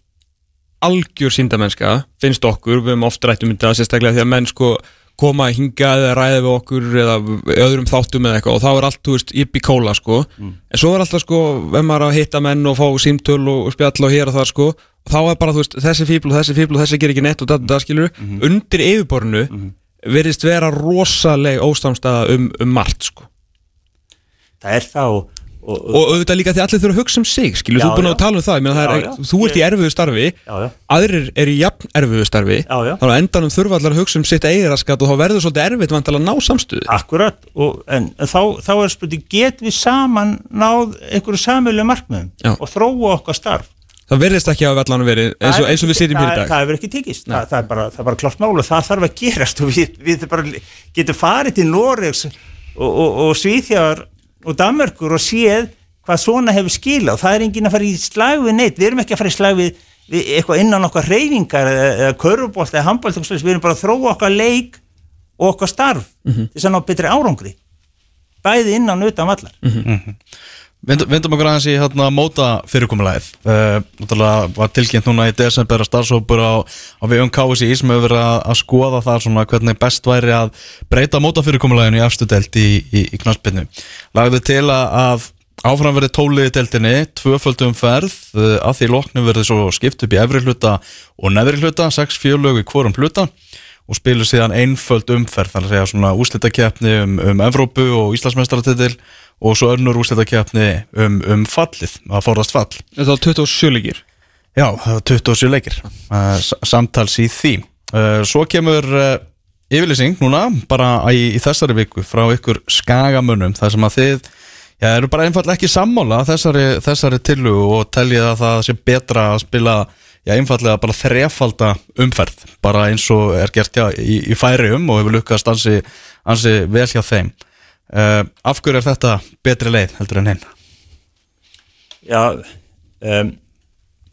Speaker 2: algjör síndamennska, finnst okkur, við hefum oft rætt um þetta, sérstaklega því að menn sko koma að hinga eða ræða við okkur eða öðrum þáttum eða eitthvað og þá er allt, þú veist, yppi kóla sko. En svo er alltaf sko, ef maður er að hitta menn og fá símtöl og spjall og hér og það sko og þá er bara, þú veist, þessi fíbl og þessi fíbl og þessi ger ekki neitt og það, það skilur undir yfirborinu verðist vera rosaleg óstamstaða um, um margt sko.
Speaker 3: Það er það og, og,
Speaker 2: auðvitað líka því allir þurfa að hugsa um sig Skilur,
Speaker 3: Já,
Speaker 2: þú er búin að tala um það,
Speaker 3: Já,
Speaker 2: er,
Speaker 3: já.
Speaker 2: Þú ert í erfiðu starfi. Aðrir eru í jafn erfiðu starfi. Þannig að endanum þurfa allir að hugsa um sitt eigiraskat Og þá verður svolítið erfitt vantilega að ná samstuði
Speaker 3: Akkurat, og, en, þá, þá er spurning, getum við saman náð einhverju samilu markmiðum og þróa okkar starf?
Speaker 2: Það verðist ekki að vellan verið eins og, eins og við sitjum hér í dag.
Speaker 3: Það hefur ekki tekist, það, það, er bara, það bara klart mál og það þarf að gerast og við, við getum farið til Noregs og, og, og Svíþjar og Danmörkur og séð hvað svona hefur skila og það er enginn að fara í slag við neitt, við erum ekki að fara í slag við, við eitthvað innan okkar reyfingar eða, eða körfubolt eða handbolt við erum bara að þróa okkar leik og okkar starf
Speaker 2: Mhm.
Speaker 3: til þess að ná betri árangri. Bæði innan utan vallar.
Speaker 2: Mhm.
Speaker 1: Vind- Vindum okkur aðeins í hérna, móta fyrirkomulæðið uh, var tilkynnt núna í desember að starfsópur á, á við um KSI sem hefur verið að, að skoða það svona hvernig best væri að breyta móta fyrirkomulæðinu í afstudelt í, í, í knaspinnu Lagði til að, áfram verið tóliði deltinni, tvöföldum ferð uh, að því loknum verið svo skipt upp í efri hluta og neðri hluta sex fjölög í hvorum hluta og spilur síðan einföld umferð þannig að segja svona úslitakeppni um, um Evrópu og Íslandsmeistaratitil og svo önnur úslitakeppni um, um fallið, að forðast fall.
Speaker 2: Þetta var 27 leikir.
Speaker 1: Já, það var 27 leikir. S- samtals í því. Uh, Svo kemur uh, yfirlýsing núna bara í, í þessari viku frá ykkur skagamönnum þar sem að þið já, eru bara einfallega ekki sammála þessari, þessari tillugu og teljið að það sé betra að spila já, einfallega bara þrefalda umferð bara eins og er gert já, í, í færium og hefur lukkast ansi, ansi vel hjá þeim uh, Af hverju er þetta betri leið heldur en hinn?
Speaker 3: Já, um,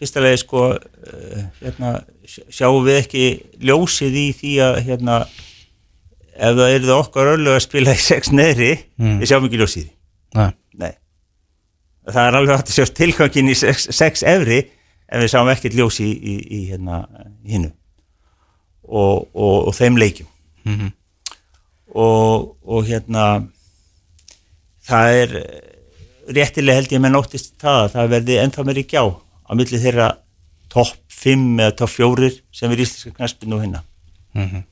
Speaker 3: fyrsta leið sko uh, hérna, sj- sjáum við ekki ljósið í því að hérna, ef það eru það okkar örlög að spila í sex neðri, við sjáum ekki ljósið í því.
Speaker 1: Nei.
Speaker 3: Það er alveg hægt að sjást tilgangin í sex, sex efri en við sjáum ekkert ljós í, í, í hérna, hinnu og, og, og þeim leikjum
Speaker 1: Mhm.
Speaker 3: og, og hérna það er eh, réttilega held ég með nóttist það að það verði ennþá meiri gjá á milli þeirra topp 5 eða topp 4 sem er íslenska knaspinu og hinna
Speaker 1: Mhm.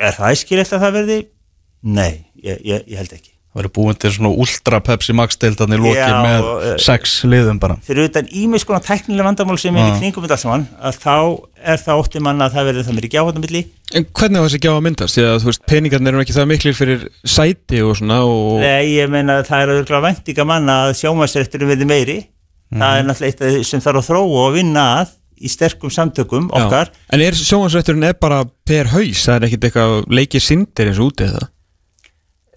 Speaker 3: Er það æskilegt að það verði? Nei, ég, ég, ég held ekki
Speaker 1: það verður búin til svona ultra Pepsi Max deildan í lokin
Speaker 3: Já,
Speaker 1: með
Speaker 3: og, eh,
Speaker 1: sex liðum bara
Speaker 3: fyrir utan ímis konar teknilega vandamál sem er í kringum þetta allt saman, að þá er það ótti manna að það verður það meiri gjáðan milli
Speaker 2: En hvernig á þessi gjá að myndast? Því að þú veist, peningarnir eru ekki það miklir fyrir sæti og svona og...
Speaker 3: Nei, ég meina að það er auðvitað væntinga manna að sjómasrætturum verði meiri það er náttúrulega eitt sem þarf að þróa og vinna að í sterkum samtökum
Speaker 2: Já.
Speaker 3: okkar
Speaker 2: En er sjóhansrætturinn er bara per haus? Það er ekkit eitthvað leikið sindir eins og úti eða?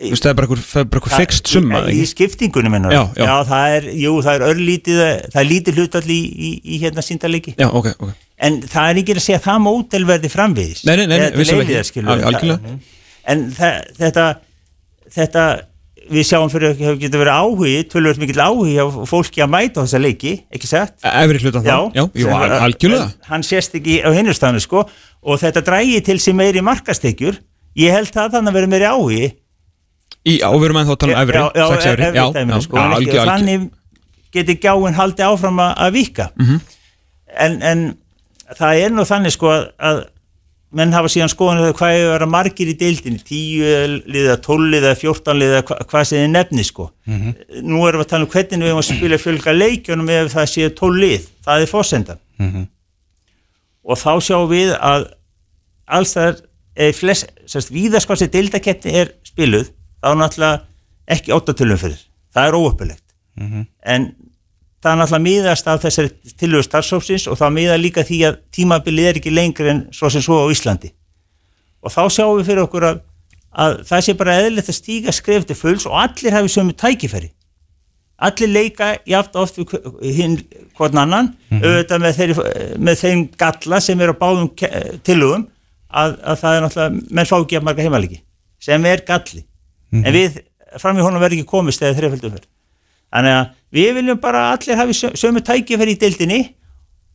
Speaker 2: Þú veist, það er bara það er eitthvað fixt summa
Speaker 3: í, í skiptingunum minna
Speaker 2: Já, já.
Speaker 3: það er, jú, það er örlítið það er lítið hlutall í, í, í hérna síndarleiki
Speaker 2: Já, ok, ok.
Speaker 3: En það er ekki að segja að það mótel verði framvegis.
Speaker 2: Nei, nei, nei,
Speaker 3: til
Speaker 2: vissulega ekki.
Speaker 3: við,
Speaker 2: algjörlega.
Speaker 3: það- en það, þetta þetta við sjáum fyrir að hefur getið verið áhugi tölvöld mikill áhugi á fólki að mæta þessa leiki, ekki sagt?
Speaker 2: Efri hlutan
Speaker 3: Já,
Speaker 2: það? Já, jú,
Speaker 3: sem
Speaker 2: al
Speaker 3: var-
Speaker 2: algjörlega.
Speaker 3: Hann sést ekki á hinnustafnu sko. Og þetta drægi til sig meiri markastekjur ég held það þannig að vera meiri áhugi
Speaker 2: Í, og við erum ennþá að tala um efri,
Speaker 3: já, já,
Speaker 2: sex efri
Speaker 3: efri
Speaker 2: Já, já,
Speaker 3: sko,
Speaker 2: já, algjör, algjör.
Speaker 3: þannig geti gjáin haldið áfram að, að vika
Speaker 2: Mhm.
Speaker 3: en, en það er nú þannig sko að, að menn hafa síðan skoðan hvað er að vera margir í deildinni. 10 liða, 12 liða, 14 liða hva, hvað sem þið nefni sko.
Speaker 2: Mhm.
Speaker 3: nú erum við að tala um hvernig við erum að spila fjölga leikjunum ef það séu 12 lið. Það er fórsendan
Speaker 1: Mhm.
Speaker 3: og þá sjáum við að alls það er flest, sérst, víðast hvað sem deildakeppni er spiluð þá er náttúrulega ekki óttatölum fyrir. Það er óöppulegt en það er náttúrulega miðast af þessari tilhjóðu starfsópsins og það miða líka því að tímabilið er ekki lengri en svo sem svo á Íslandi. Og þá sjáum við fyrir okkur að, að það sé bara eðlilegt að stíga skref til fulls og allir hafi sömu tækifæri. Allir leika jáft oft hinn hvern annan auðvitað með, þeirri, með þeim galla sem er á báðum tilhugum að, að það er náttúrulega menn fá ekki að marga heimalegi sem er galli en við fram í honum verður ekki komist eða þreiföldum fyrir þannig að við viljum bara allir hafi sö- sömu tækifæri í deildinni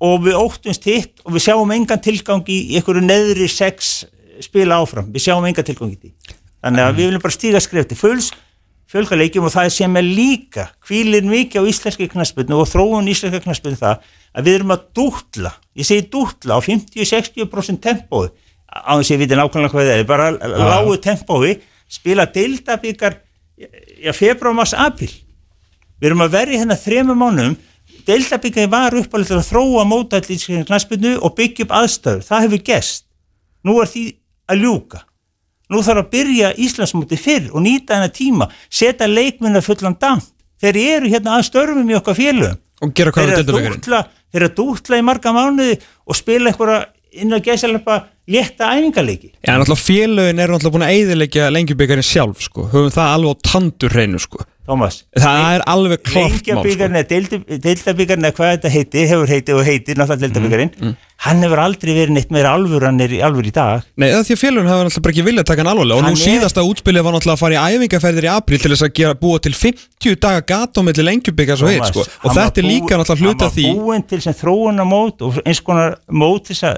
Speaker 3: og við óttumst hitt og við sjáum engan tilgang í einhverju neðri sex spila áfram, við sjáum engan tilgang í því. Þannig að við viljum bara stíga skref til fulls fjölga leikjum og það sem er líka hvílir mikið á íslenski knaspinu og þróun íslenska knaspinu það að við erum að dútla, ég segi dútla á 50-60% tempói á þess að ég viti nákvæmlega hvað það er bara lágu tempói, spila deildabikar já, februar, mars, april við erum að verja hérna þremur mánum deildabíkari var uppalegt að þróa mótall í knastbyrnu og byggja upp aðstöður það hefur gest nú er því að ljúka. Nú þarf að byrja Íslandsmóti fyrr og nýta hennar tíma. Setja leikminna fullan damp þeir eru hérna að störfum í okkar félögum.
Speaker 2: Og gera hvað
Speaker 3: þeir eru að dútla þeir eru að dútla í marga mánuði og spila einhverja inn að gæsaleppa létta æfingarleiki
Speaker 2: Já, náttúrulega félögin eru náttúrulega búin að eyðileggja lengjubikarinn sjálf, sko. Höfum það alveg á tandur hreinu, sko
Speaker 3: Thomas
Speaker 2: Það er alveg klart mál, sko.
Speaker 3: Eða hvað þetta heiti, hefur heiti og heiti náttúrulega deildabíkarinn,
Speaker 2: Mm,
Speaker 3: hann hefur aldrei verið neitt meira alvur hann er alvur í dag.
Speaker 2: Nei, það því að félögin hafa náttúrulega ekki viljað taka hann alvarlega. Og nú
Speaker 3: er-
Speaker 2: síðasta útspilið var náttúrulega að fara í æfingarferðir í april til þess að gera búa til 50 daga gat á milli lengjubikars og hitt, sko. Og þetta er líka náttúrulega hluta því
Speaker 3: hann var búinn til sem þróunarmót og eins konar mót þess að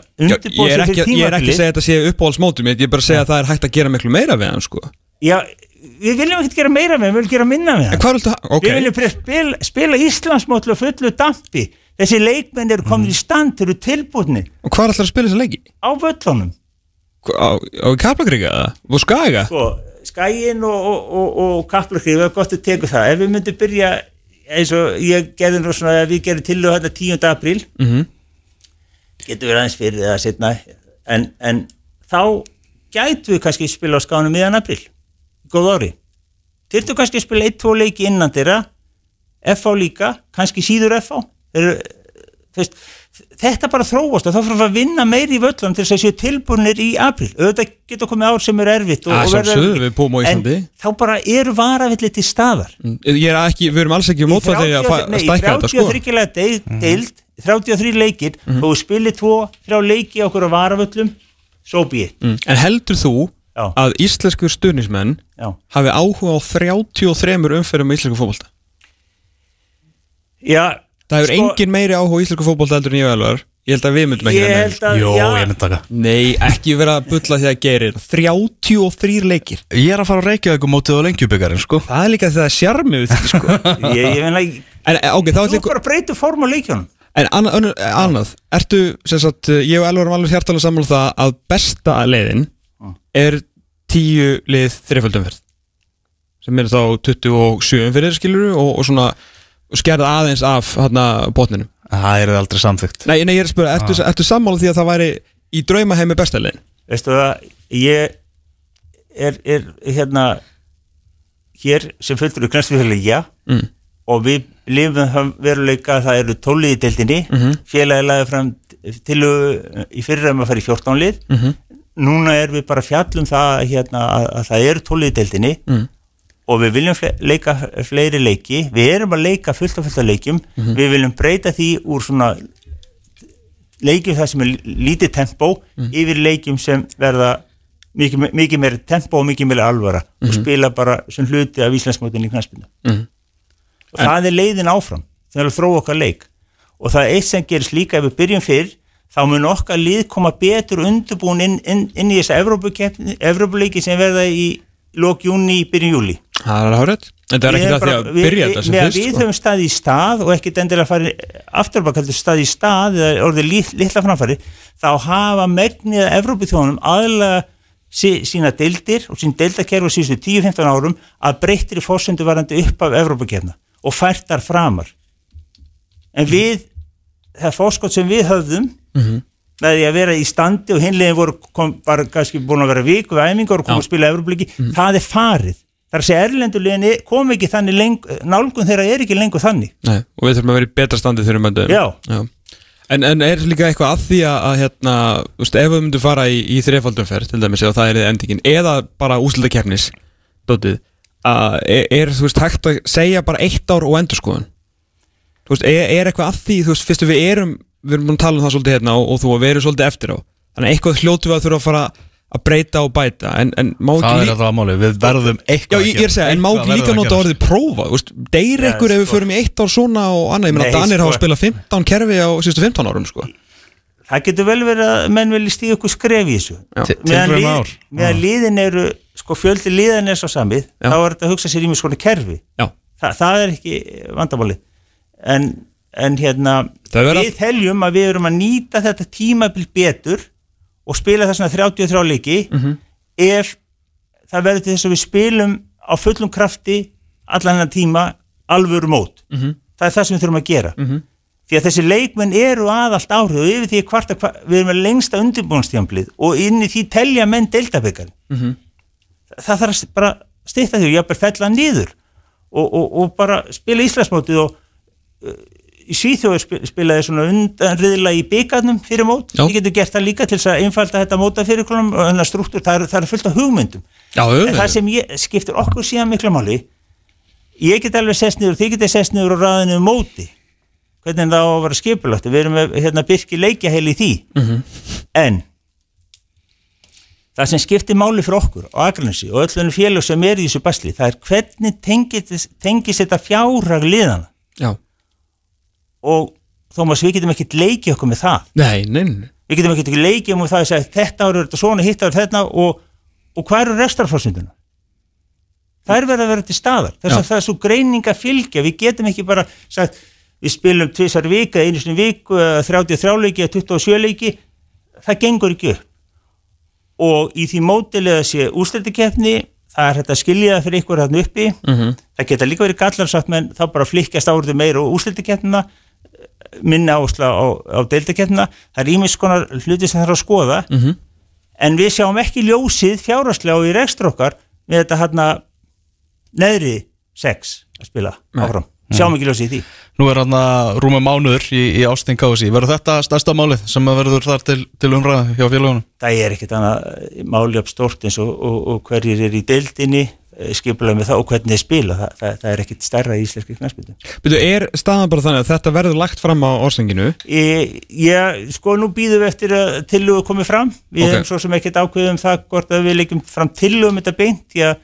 Speaker 2: Já, að að að að það að við
Speaker 3: við viljum ekkert gera meira með við viljum gera minna með
Speaker 2: En
Speaker 3: hann
Speaker 2: hvað viltu ha- ok.
Speaker 3: Við viljum spila, spila Íslandsmótlu og fullu dampi þessi leikmenn eru komin í stand eru tilbúinni
Speaker 2: Og hvað er alltaf að spila þessa leiki?
Speaker 3: á völlunum
Speaker 2: Á, á Kaplakriga? Og Skaga?
Speaker 3: sko, skæin og, og, og, og kaplakri, við erum gott að teka það ef við myndum byrja eins og ég gerði nú svona, við gerum til og þetta 10. apríl
Speaker 2: Mhm.
Speaker 3: getur verið aðeins fyrir eða setna en, en þá gætu við kannski spila á skánum miðan apríl góð ári þyrftu kannski að spila 1-2 leiki innan þeirra. FH líka, kannski síður FH Þeir, eru, veist, þetta bara þróast og þá fyrir að vinna meiri í völlum til þess að séu tilbúinir í apríl. Auðvitað getur komið ár sem er erfitt og,
Speaker 2: Að
Speaker 3: og verður
Speaker 2: við
Speaker 3: en þá bara eru varavillir til staðar.
Speaker 2: Ég er ekki, við erum alls ekki mótfætti að, fa- að stækka þetta, sko.
Speaker 3: 33 lega deild 33 leikir.
Speaker 2: Mhm.
Speaker 3: og þú spilir 2-3 leiki okkur á varavöllum so be it.
Speaker 2: Mm. En heldur þú
Speaker 3: Já.
Speaker 2: að íslenskur stuðnismenn
Speaker 3: Já.
Speaker 2: hafi áhuga á 33 umferðum í íslensku fótbolta?
Speaker 3: Já,
Speaker 2: Það hefur
Speaker 3: sko,
Speaker 2: engin meiri áhuga á íslensku fótbolta heldur en ég velvar Ég held að við myndum ekki
Speaker 3: ég held að
Speaker 1: Jó, ég myndi taka.
Speaker 2: Nei, ekki vera að bulla því að gerir 33 leikir.
Speaker 1: Ég er að fara að reykja ykkur mótið á lengjubikarinn sko.
Speaker 2: Það er líka þegar það er sjarmi við þetta sko. [laughs]
Speaker 3: Ég, ég meina
Speaker 2: En eh, ok, þá
Speaker 3: þú
Speaker 2: ætlum
Speaker 3: bara breytur form á leikjónum
Speaker 2: En annað, annað, Ertu, sem sagt, ég og Elvar erum alveg hjartalega sammála um það að besta leiðin er tíu lið þreiföldumferð sem er þá 27 umferðir skilur og, og svona skerða aðeins af hérna botninum
Speaker 1: Það er aldrei samþygt
Speaker 2: Nei, nei, ég er að spura, ertu, ertu sammála því að það væri í draumaheimi besta leiðin?
Speaker 3: veistu það, ég er, er hérna hér sem fullur í knæstufélagi, já
Speaker 2: Mm.
Speaker 3: og við lifum veruleika að það eru 12 lið í deildinni mm. -hmm. félagi lagði fram til í fyrir um að fara í 14 lið
Speaker 2: Mhm.
Speaker 3: Núna er við bara fjallum það hérna, að, að það eru 12 lið í deildinni
Speaker 2: Mm.
Speaker 3: og við viljum fle leika fleiri leiki, við erum að leika fullt af fullt af leikjum,
Speaker 2: Mhm.
Speaker 3: við viljum breyta því úr svona leikjum það sem er lítið tempó
Speaker 2: Mhm.
Speaker 3: yfir leikjum sem verða mikið, mikið meira tempó og mikið meira alvara
Speaker 2: Mhm.
Speaker 3: og spila bara sem hluti af Íslandsmótin í knæspinu
Speaker 2: Mhm.
Speaker 3: og það er leiðin áfram þegar við þróum okkar leik og það er eitt sem gerist líka ef við byrjum fyrr þá mun okkar lið koma betur undirbúin inn, inn, inn í þessa Evrópuleiki sem verða í lók júni, byrjun júli
Speaker 2: Það er hárið En það er
Speaker 3: erum
Speaker 2: það því að byrja þetta sem
Speaker 3: að
Speaker 2: fyrst
Speaker 3: Við
Speaker 2: sko.
Speaker 3: höfum staði í stað og ekkit endilega farið afturbak heldur staði í stað eða orðið lit, litla framfæri þá hafa megnið að Evrópuþjónum aðlega sí, sína deildir og sín deildakerfi síðustu 10-15 árum að breyttir í fórsendu varandi upp af Evrópukefna og færtar framar. En við það fórskot sem við höfðum
Speaker 2: Mhm.
Speaker 3: með því að vera í standi og hinlegin voru kom, bara kannski búin að vera viku við æfingar og koma að spila Evrópliki,
Speaker 2: Mhm.
Speaker 3: það er farið þar að segja erlendulegin kom ekki þannig nálgun þeirra er ekki lengur þannig
Speaker 2: Nei, og við þurfum að vera í betra standi þegar við möndum
Speaker 3: Já.
Speaker 2: En, en er líka eitthvað að því að, að hérna, veist, ef við myndum fara í, í þreifaldumferð til dæmis og það er endingin eða bara úslita keppnis dótið, að er, er þú veist hægt að segja bara eitt ár og endurskoðun þú veist, er, er eitthvað að því þú veist, fyrstu við erum, við erum búin að tala um það svolítið hérna og, og þú að veru svolítið eftir á. Þannig að eitthvað hljótu við að þurfa að fara að breyta og bæta en, en má
Speaker 1: Það
Speaker 2: ekki
Speaker 1: er
Speaker 2: líka
Speaker 1: alltaf að máli, við verðum
Speaker 2: Já,
Speaker 1: eitthvað
Speaker 2: ég, ég er að segja, en má ekki líka
Speaker 1: að
Speaker 2: nota orðið prófa þú veist, deyr
Speaker 3: Já,
Speaker 2: ekkur ef við
Speaker 3: sko.
Speaker 2: förum í eitt ár svona og annað, ég meina
Speaker 3: Nei,
Speaker 2: Danir
Speaker 3: sko.
Speaker 2: hafa spilað 15 kerfi á síðustu 15 árum sko.
Speaker 3: það getur vel verið að menn vilja stíða ykkur skref í þessu.
Speaker 2: Já.
Speaker 3: Meðan, liðin eru sko fjöldi liðin er svo samið
Speaker 2: Já.
Speaker 3: þá er þetta að hugsa sér í mjög skona kerfi.
Speaker 2: Já,
Speaker 3: Þa, það er ekki vandamáli en, en hérna
Speaker 2: er að-
Speaker 3: við teljum að við erum að nýta þetta tímabil betur og spila það svona 33 leiki
Speaker 2: Mhm.
Speaker 3: ef það verður til þess að við spilum á fullum krafti allan hennar tíma alvöru mót það er það sem við þurfum að gera -hmm. því að þessi leikmenn eru aðallt áhrif og yfir því hvart að við erum með lengsta undirbúinstjámblið og inn í því telja menn deildabekar -hmm. það þarf að bara stýtta því og ég bara fella nýður og, og, og bara spila Íslandsmótið og Svíþjóður spil, spilaði svona undanriðla í byggarnum fyrir mót. Ég getur gert það líka til þess að einfalda þetta móta fyrir konum og hennar struktúr, það er, það er fullt af hugmyndum.
Speaker 2: Já,
Speaker 3: en það sem ég, skiptir okkur síðan miklu máli ég get alveg sest niður, þið getið sest niður og ræðinu um móti. Hvernig það á að vera skipulagt. Við erum með hérna, byrki leikjaheil í því. En það sem skiptir máli fyrir okkur á Akranesi og öllunum félög sem er í þessu basli það er hvernig tengist, tengist þetta fjárhag liðana
Speaker 2: Já,
Speaker 3: og Þómas við getum ekkert leikið okkur með það.
Speaker 2: Nei, nei, nei.
Speaker 3: við getum ekkert leikið um það að segja þetta ára er þetta svona, hitt ára þetta og, og hvað eru restarforsunduna það er verið að vera til staðar. Þess
Speaker 2: Já.
Speaker 3: að það er svo greining að fylgja. Við getum ekki bara sagt við spilum tvisar vika, einu sinni viku eða 33 leiki eða 27 leiki. Það gengur ekki upp. Og í því mótilega sé úrslættikefni það er hægt að skilja það fyrir ykkur þarna uppi. -hmm. það geta líka verið gallarsagt menn þá bara flikkast áriðu meira og úrslættikefnina minna ásla á, á deildakefnina það er ímis konar hluti sem þarf að skoða -hmm. en við sjáum ekki ljósið fjárhagslega og í rekstur okkar með þetta hérna neðri sex að spila áfram. Sjáum ekki ljósið í því.
Speaker 1: Nú er hann að rúma mánuður í, í Ástin KSI Verður þetta stærsta málið sem að verður þar til, til umræða hjá félagunum?
Speaker 3: það er ekkert annað máli upp stórt eins og, og, og hverjir er í deildinni skipulega með það og hvernig þeir spila það, það, það er ekkert stærra í íslenski knæspildu
Speaker 2: Byrju, er staðan bara þannig að þetta verður lagt fram á orsenginu?
Speaker 3: ég, sko nú býðum við eftir að tillugu komið fram við
Speaker 2: Ok.
Speaker 3: hefum svo sem ekkert ákveðum það hvort að við leggjum fram tillugu um þetta beint því að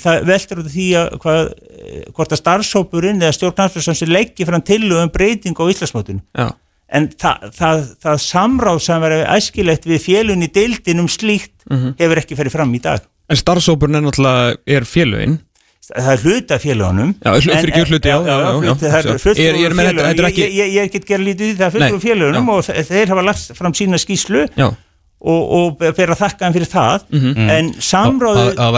Speaker 3: það veldur út af því að hvað, eh, hvort að starfshópurinn eða sem leggji fram tillugu um breyting á Íslandsmótinu
Speaker 2: Já.
Speaker 3: en það, það, það samráð sem verið æskilegt við fjölun í deildin um slíkt hefur ekki ferið fram í dag
Speaker 2: En starfsópurinn er náttúrulega, er félögin.
Speaker 3: Það er hluta félagunum
Speaker 2: Já, fyrir ekki hluti, já, já, já,
Speaker 3: það er
Speaker 2: Ég-
Speaker 3: fulltrúi
Speaker 2: ég er með þetta- þetta er ekki-
Speaker 3: ég, ég, ég get gera lítið því, það er félagunum
Speaker 2: já.
Speaker 3: og þe- þeir hafa lagt fram sína skýslu
Speaker 2: Já,
Speaker 3: og, og ber að þakka hann fyrir það.
Speaker 2: Mhm.
Speaker 3: en samráðu
Speaker 1: Að- að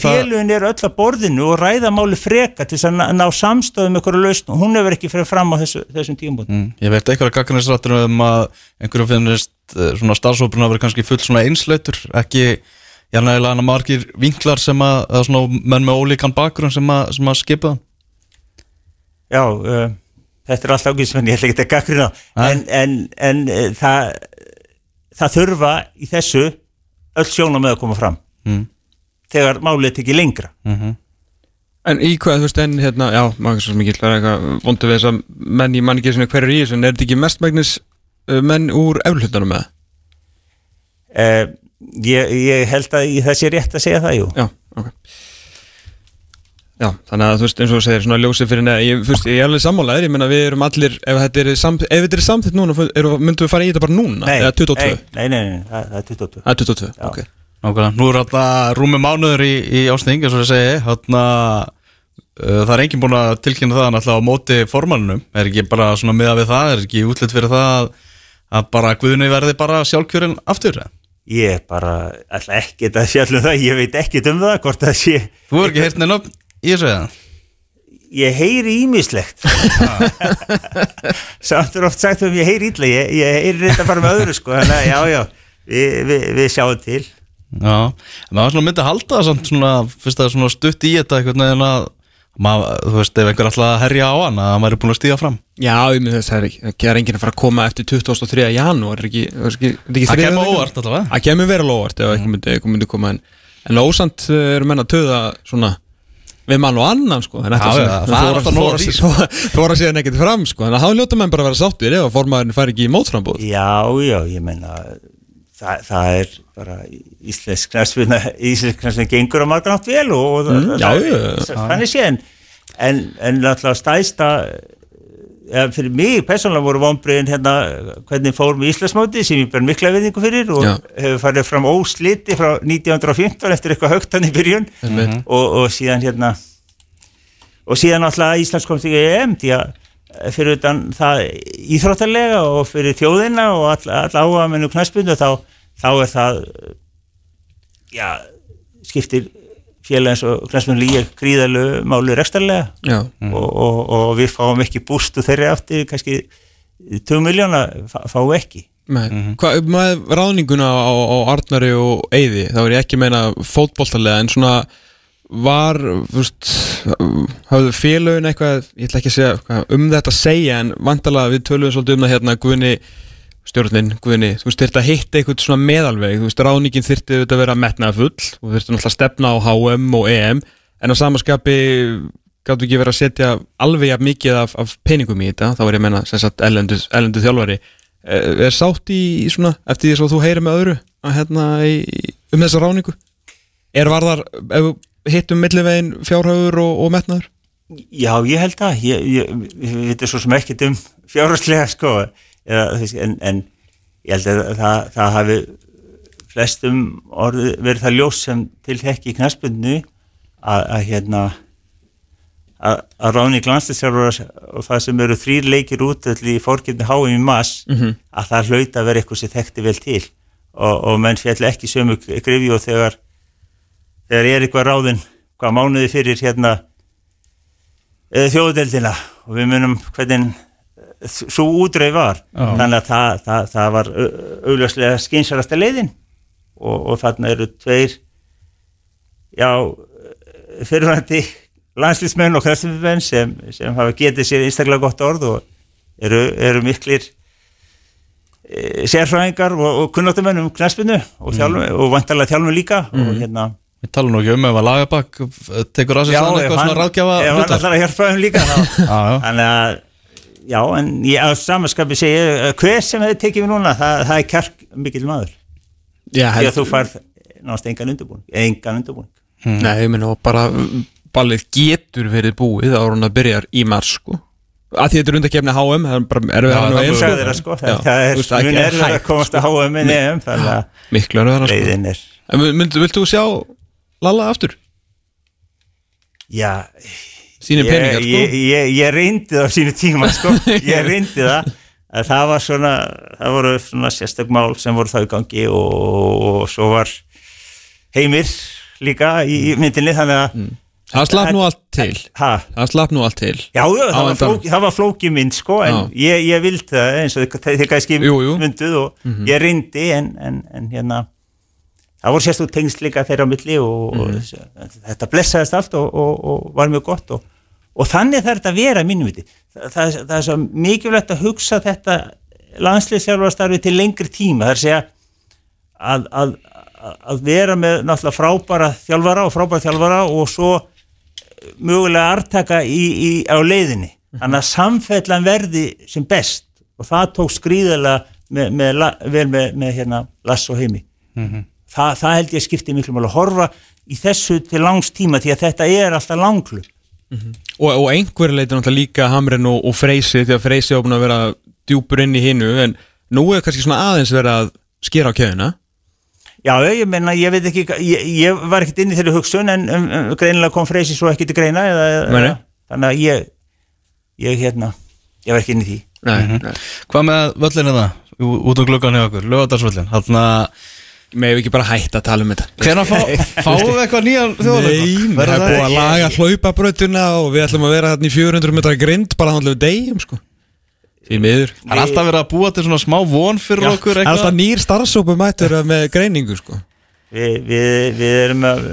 Speaker 3: það- félugin eru öll að borðinu og ræða máli freka til að ná- samstöðum með einhverju lausn. Og hún hefur ekki fyrir fram á þessu, þessum tíum
Speaker 1: Mm. Ég veit eitthvað að gagnisrættur um að einhverjum finnist eh, svona starfsópurinn að vera kannski full svona einslautur ekki jæfnilega hana margir vinklar sem að, að svona menn með ólíkan bakgrunn sem að, sem að skipa það
Speaker 3: Já, uh, þetta er alltaf ágæðismenn, ég ætla ekki að gaggrina en, en, en uh, það, það þurfa í þessu öll sjónum með að koma fram.
Speaker 1: Mm.
Speaker 3: þegar málið tekið lengra.
Speaker 2: En í hvað, þú veist, en hérna, já, maður svo mikið er eitthvað vondu við þess að menn í manni ekki svona hverju í þessu, en er þetta ekki mestmægnis menn úr eflutanum með?
Speaker 3: uh, ég, ég held að það sé rétt að segja það, jú
Speaker 2: Já, ok Já, þannig að þú veist, eins og þú segir, svona ljósið fyrir neða, ég, ég er alveg sammálaður, ég menna við erum allir, ef þetta er, sam, ef þetta er samþitt núna, eru, myndum við fara í þetta bara núna? Eða 22?
Speaker 3: Nei, nei, nei, nei það, það er 22
Speaker 2: Það er 22, ok.
Speaker 1: Nákvæmlega, nú er alltaf rúmi mánuður í, í ásting, eins og ég segi, þarna uh, það er enginn búin að tilkynna það náttúrulega á móti formannunum, er ekki bara svona miða við það, er ekki útlitt fyrir það að, að bara Guðni verði bara sjálfkjörinn aftur? eða?
Speaker 3: Ég bara ætla ekki að fjallum það, ég veit ekki um það hvort það sé,
Speaker 1: Þú er ekki heyrt neina í þessu eða?
Speaker 3: ég heyri ímislegt [laughs] Samt er oft sagt um ég heyri illa, ég, ég heyri þetta bara með öðru sko, þannig að já, já, við, við, við sjáum til
Speaker 1: Já, en maður svona myndi að halda það samt svona, fyrst að svona stutt í þetta einhvern veginn að maður, þú veist, ef einhver alltaf að herja á hann að hann væri búin að stíga fram.
Speaker 2: Já, ég myndi þess að það er ekki, það er enginn að fara að koma eftir 23. janúar, er ekki, er ekki, er ekki
Speaker 1: Það kemur óvart allavega.
Speaker 2: Það kemur verið óvart ef ekki myndi, myndi koma en, en ósamt uh, eru menn að töða svona við mann og annan sko. En
Speaker 1: Já, það er alltaf sko.
Speaker 2: Þóra [laughs] síðan ekkert fram sko. En þá ljóta menn bara að vera sáttir ef að formaðurinn fær ekki í mótsframbúð
Speaker 3: Já, já, ég meina það, það er bara íslensk knæsvinna, íslensk knæsvinna gengur á margar nátt vel og, og
Speaker 2: Mm,
Speaker 3: það,
Speaker 2: já,
Speaker 3: það, þannig sé en, en, en náttúrulega stæsta eða fyrir mig persónulega voru vonbriðin hérna hvernig fór með Íslandsmóti sem ég ber mikla viðingu fyrir og
Speaker 2: Já.
Speaker 3: hefur farið fram ósliti frá 1915 eftir eitthvað högt hann í byrjun
Speaker 2: Mhm.
Speaker 3: og, og síðan hérna og síðan alltaf Íslands komst í EM því að fyrir utan það íþróttalega og fyrir þjóðina og all, all áhuga mennu knæspundu þá, þá er það já, skiptir félag eins og knæsmjölu líka gríðalegu máli rekstarlega
Speaker 2: Já,
Speaker 3: og, og, og við fáum ekki bústu þeirri aftur kannski 2 miljóna fá, fáum við ekki.
Speaker 2: Nei, hvað, með ráðninguna á, á Arnari og Eyði, þá er ég ekki að meina fótboltalega, en svona var, þú veist hafðu félögin eitthvað, ég ætla ekki að segja um þetta að segja, en vantalega við tölum svolítið um það hérna, Guðni stjórnin, Guðni, þú veist, þurfti að hitta eitthvað svona meðalveg, þú veist, ráðningin þurfti auðvitað að vera metnaða full, og þurfti náttúrulega að stefna á HM og EM, en á samaskapi gáttu ekki verið að setja alveg jafn mikið af, af peningum í þetta, þá var ég að menna, sem sagt, ellendu, ellendu þjálfari. Er, er sátt í, í svona eftir því að þú heyrir með öðru að hérna í, um þessa ráningu er varðar, ef hittum millivegin fjárhaugur og, og metnaður?
Speaker 3: Já, ég held að ég, ég, ég veit svo sem ekkert um fjárhastlega sko. Eða, en, en ég held að það, það hafi flestum orði, verið það ljós sem til þekki í knaspundinu að, að hérna að, að ráni glanstisjálfur og það sem eru þrýr leikir út í fórkipni háum í mass
Speaker 2: Mhm.
Speaker 3: að það hlauta að vera eitthvað sem þekkti vel til. Og, og menn fjall ekki sömu grifi og þegar þegar er eitthvað ráðin hvað mánuði fyrir hérna þjóðdeldina og við munum hvernig svo útreið var.
Speaker 1: Já.
Speaker 3: þannig að það, það, það var augljóslega skynsalasta leiðin. Og, og þarna eru tveir já fyrirvændi landslýsmenn og kræstummenn sem, sem hafa getið sér einstaklega gott orð og eru, eru miklir e, sérfræðingar og, og kunnáttumenn um knæspinu og, þjálfum, og vantarlega þjálfum líka. Og hérna
Speaker 1: Við talum nú ekki um ef að Lagabak tekur að sér svona eitthvað svona ráðgjafa
Speaker 3: ef hann
Speaker 1: hlutverk.
Speaker 3: ætlar að hjálpa þeim líka þá [laughs]
Speaker 1: Já, já.
Speaker 3: Þannig að, já, en ég á samanskapi segja, eh, hver sem hefur tekið við núna, það, það er kjark mikill maður.
Speaker 2: Já,
Speaker 3: Því að þú færð náttúrulega engan undirbúning, engan undirbúning.
Speaker 2: Nei, ég meina og bara ballið getur verið búið ára hann að byrjar í mars sko að því þetta er undakefni HM það er
Speaker 1: Já,
Speaker 2: og
Speaker 3: Þú sagði þeirra sko, það, er mjög erfið að komast að háa með nefn, þannig að
Speaker 2: sko.
Speaker 3: leiðin er,
Speaker 2: En viltu, viltu sjá Lalla aftur?
Speaker 3: já,
Speaker 2: Sýnir peningar sko.
Speaker 3: ég, ég, ég reyndi það á sínu tíma sko, [laughs] ég reyndi það. Að það var svona, það voru svona sérstök mál sem voru þá í gangi og, og svo var heimir líka í myndinni þannig að
Speaker 2: Það slapp nú allt til.
Speaker 3: Ha,
Speaker 2: Það slapp nú allt til
Speaker 3: já, já, það, var flóki, það var flóki mynd sko, en ég, ég vildi það eins og þið-
Speaker 2: Jú, jú.
Speaker 3: mynduð og ég reyndi en, en, en hérna það voru sérstök tengst líka þeirra á milli og, og þetta blessaðist allt og, og, og var mjög gott og, og þannig þarf þetta að vera mínum viti. Það, það, það er svo mikilvægt að hugsa þetta landslýsjálfarstarfi til lengri tíma. Það er að segja að, að, að- vera með náttúrulega frábæra þjálfara og frábæra þjálfara og svo mögulega artaka í, í, á leiðinni. Þannig að samfellan verði sem best og það tók skrýðalega með, með, vel með, með hérna Lass og Heimi. Þa, það held ég skipti miklu mál að horfa í þessu til langs tíma því að þetta er alltaf langlu
Speaker 2: og, og einhverju leiti náttúrulega líka Hamrin og, og Freysi því að Freysi opnað að vera djúpur inn í hinnu en nú er kannski svona aðeins verið að skera á kjöðuna
Speaker 3: Já, ég meina, ég veit ekki, ég, ég var ekkert inn í þeirri hugsun en um, um, greinilega kom Freysi svo ekki til greina eða, eða, þannig að ég, ég hérna, ég var ekki inn í því.
Speaker 2: Nei, nei.
Speaker 1: Hvað með völlinu það? Ú- Út um gluggan hjá okkur, lögadarsvöllin Að
Speaker 2: Með við ekki bara hætta að tala um þetta?
Speaker 1: Hvenær fá, fáum við eitthvað nýjan þjóðleik?
Speaker 2: Nei, það er búið að laga hlaupabrötuna og við ætlum að vera þarna í 400 metra grind bara hann við degjum sko.
Speaker 1: Það er alltaf verið að búa til svona smá von fyrir
Speaker 2: Já,
Speaker 1: okkur
Speaker 2: Það er alltaf nýr starfsópu mættur með greiningu sko.
Speaker 3: Vi, við, við erum að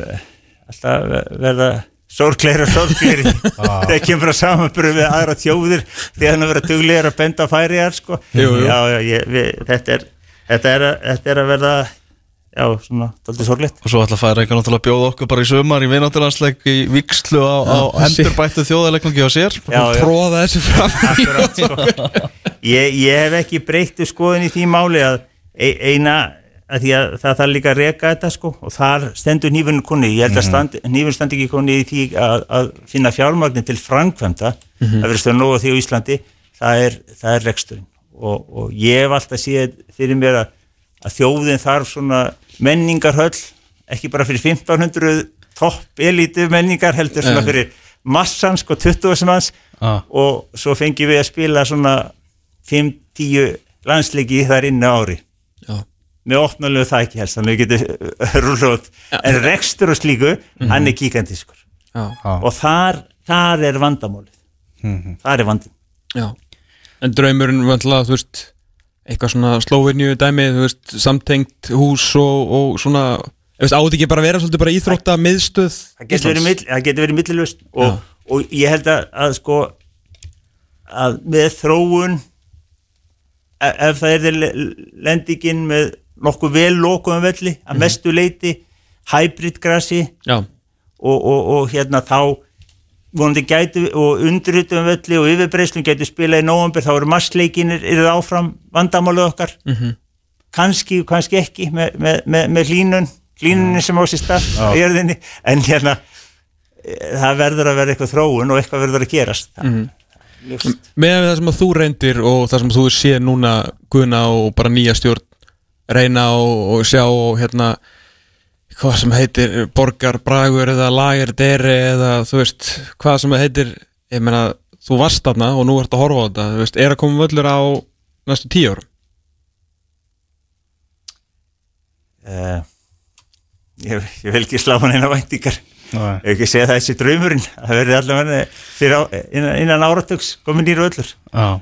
Speaker 3: alltaf verða sorgleira og sorgleiri [laughs] þegar kemur að samanbyrju við aðra þjóðir því að hann að vera duglegar að benda færiðar sko.
Speaker 2: Jú, jú.
Speaker 3: Já, já, ég, við, þetta, er, þetta, er, að- þetta er að verða já, svona, daldið sorglegt.
Speaker 1: Og svo ætla að færa eitthvað náttúrulega að bjóða okkur bara í sumar í vináttilandsleik í vikslu á, á endurbættu þjóðarleikmangi á sér.
Speaker 3: Já, já.
Speaker 2: Tróða þessu fram
Speaker 3: Akkurat, sko. ég, ég hef ekki breyttu skoðin í því máli að e- eina að því að það þarf líka að reka þetta sko og þar stendur nýfurinn konni ég held að stand, nýfurinn standi ekki konni í því að, að finna fjármagnin til framkvæmda að vera stöður nógu því á Íslandi. Það er, það er reksturinn. Og, og ég hef alltaf séð fyrir mér að, að þjóðin þarf svona menningarhöll ekki bara fyrir 1500 topp elítu menningar heldur svona
Speaker 2: Nei.
Speaker 3: fyrir massan sko 20 sem hans
Speaker 1: Ah.
Speaker 3: og svo fengi við að spila svona 5-10 landsleiki þar inni á ári.
Speaker 2: Já.
Speaker 3: með opnalegu það ekki helst þannig að við getum [laughs] rúlóð en rekstur og slíku, hann er kíkantískur
Speaker 2: Já,
Speaker 3: og þar, þar er vandamálið. Þar er vandin
Speaker 2: já. En draumurinn þú veist eitthvað svona slóvinju dæmi, þú veist samtengt hús og, og svona þú veist, átti ekki bara vera svolítið bara íþrótta miðstöð
Speaker 3: það getur verið, millilust og, og ég held að, að sko að með þróun e- ef það er lendingin með nokkuð vel lokuðum velli að mestu leiti hybrid grassi og, og hérna þá vonandi gætu og undrutum velli og yfirbreislum gætu spila í nóvambur þá eru massleikinir, það áfram vandamálið okkar -hmm. kannski, kannski ekki með, með, með, með hlínun hlínunni sem á sér stað á jörðinni, en hérna eh, það verður að vera eitthvað þróun og eitthvað verður að gerast mm -hmm.
Speaker 2: með það sem að þú reyndir og það sem þú sé núna guðna og bara nýja stjórn reyna og, og sjá og hérna hvað sem heitir borgar bragur eða lager deri eða þú veist hvað sem heitir ég meina þú varst þarna og nú ert að horfa á þetta þú veist, er að koma völlur á næstu tíu árum?
Speaker 3: Uh, ég, ég vil ekki slá hann eina væntingar.
Speaker 1: Nei.
Speaker 3: ég ekki segja það þessi draumurinn það verður allavega fyrir á, innan, innan áratöks komin nýru öllur
Speaker 1: Já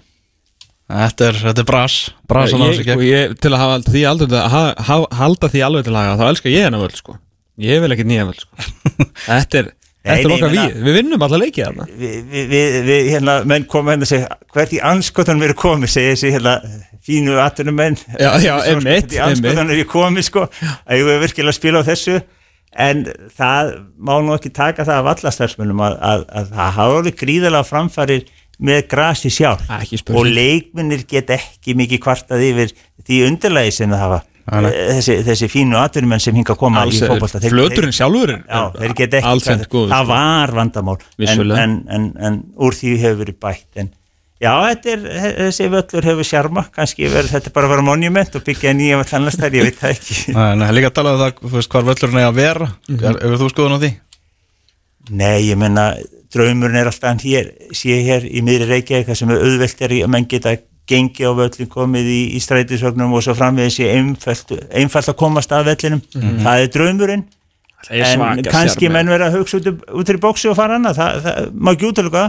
Speaker 1: Þetta er, þetta er bras. Bras að ná
Speaker 2: ég,
Speaker 1: gegn.
Speaker 2: ég, til að hafa því alveg ha, ha, halda því alveg til haga þá elskar ég hennar völl sko. Ég vil ekki nýja völl sko. [laughs] Þetta er, þetta er okkar
Speaker 3: ég
Speaker 2: við við vinnum alla leikið þarna.
Speaker 3: Við, við, við, við hérna menn koma hérna og segja hvert í anskotanum eru komið? Segja þessi hérna fínu atvinnum menn
Speaker 2: Já, já, einmitt,
Speaker 3: hvert í anskotanum eru komið sko. Að ég vil virkilega spila á þessu. En það má nú ekki taka það af allastærsmunum að, að, að það hafa orðið gríðalega framfarir með grasi sjálf og leikminnir get ekki mikið kvartað yfir því undirlagi sem það hafa
Speaker 1: nei.
Speaker 3: þessi, þessi fínu atvinnumenn sem hinga að koma
Speaker 2: Alls
Speaker 3: í
Speaker 2: er-
Speaker 3: fótbolta Þeir-
Speaker 2: flöturinn sjálfur er-
Speaker 3: það
Speaker 2: sko.
Speaker 3: var vandamál en, en, en, en úr því hefur verið bætt en já, þetta er, þessi völlur hefur sjarma, kannski verður þetta bara að vera monument og byggja nýja þar, ég veit það ekki [laughs]
Speaker 1: nei, líka að tala um það, hvar völlurinn er að vera
Speaker 2: Mhm.
Speaker 1: er, Hefur þú skoðun á því?
Speaker 3: Nei, ég menna, draumurinn er alltaf hann hér, sé hér í miðri Reykjavík það sem er auðvelt er í að menn geta gengi á völlin komið í, í strætisvögnum og svo framvegis sé einfalt, einfalt að komast að vellinum, það er draumurinn
Speaker 2: Það er
Speaker 3: en kannski menn vera að hugsa út, út í bóksi og fara annað, það, það má ekki útlöka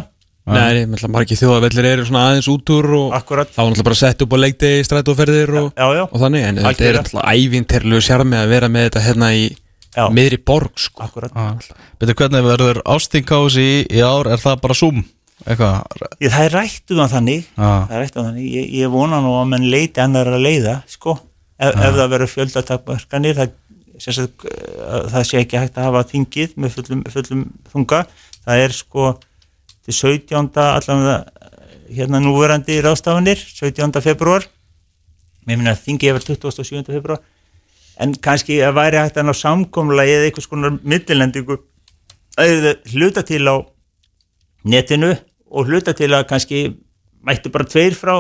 Speaker 2: Nei, ég margir þjóðavellir eru svona aðeins út úr og
Speaker 3: Akkúrat.
Speaker 2: þá er náttúrulega bara sett upp á leikdegi, strætóferðir og, og þannig, en þetta er náttúrulega ævinterlu sjarmi að vera með þetta hérna í. Miðri borg sko.
Speaker 3: Akkurat.
Speaker 1: Betur, hvernig verður ástingkási í, í ár? Er það bara Zoom?
Speaker 3: Ég, það er rætt um það þannig,
Speaker 1: Já.
Speaker 3: það er rætt um þannig. Ég, ég vona nú að menn leiti annar að leiða, sko, ef, ef það verður fjöldatakmarkanir, það, uh, það sé ekki hægt að hafa þingið með fullum, fullum þunga, það er sko til 17. allavega hérna núverandi ráðstafanir, 17. februar, mér minna að þingið er 27. februar, en kannski að væri hægt að ná samkomulagi eða einhvers konar millilendingu, að hluta til á netinu og hluta til að kannski mættu bara tveir frá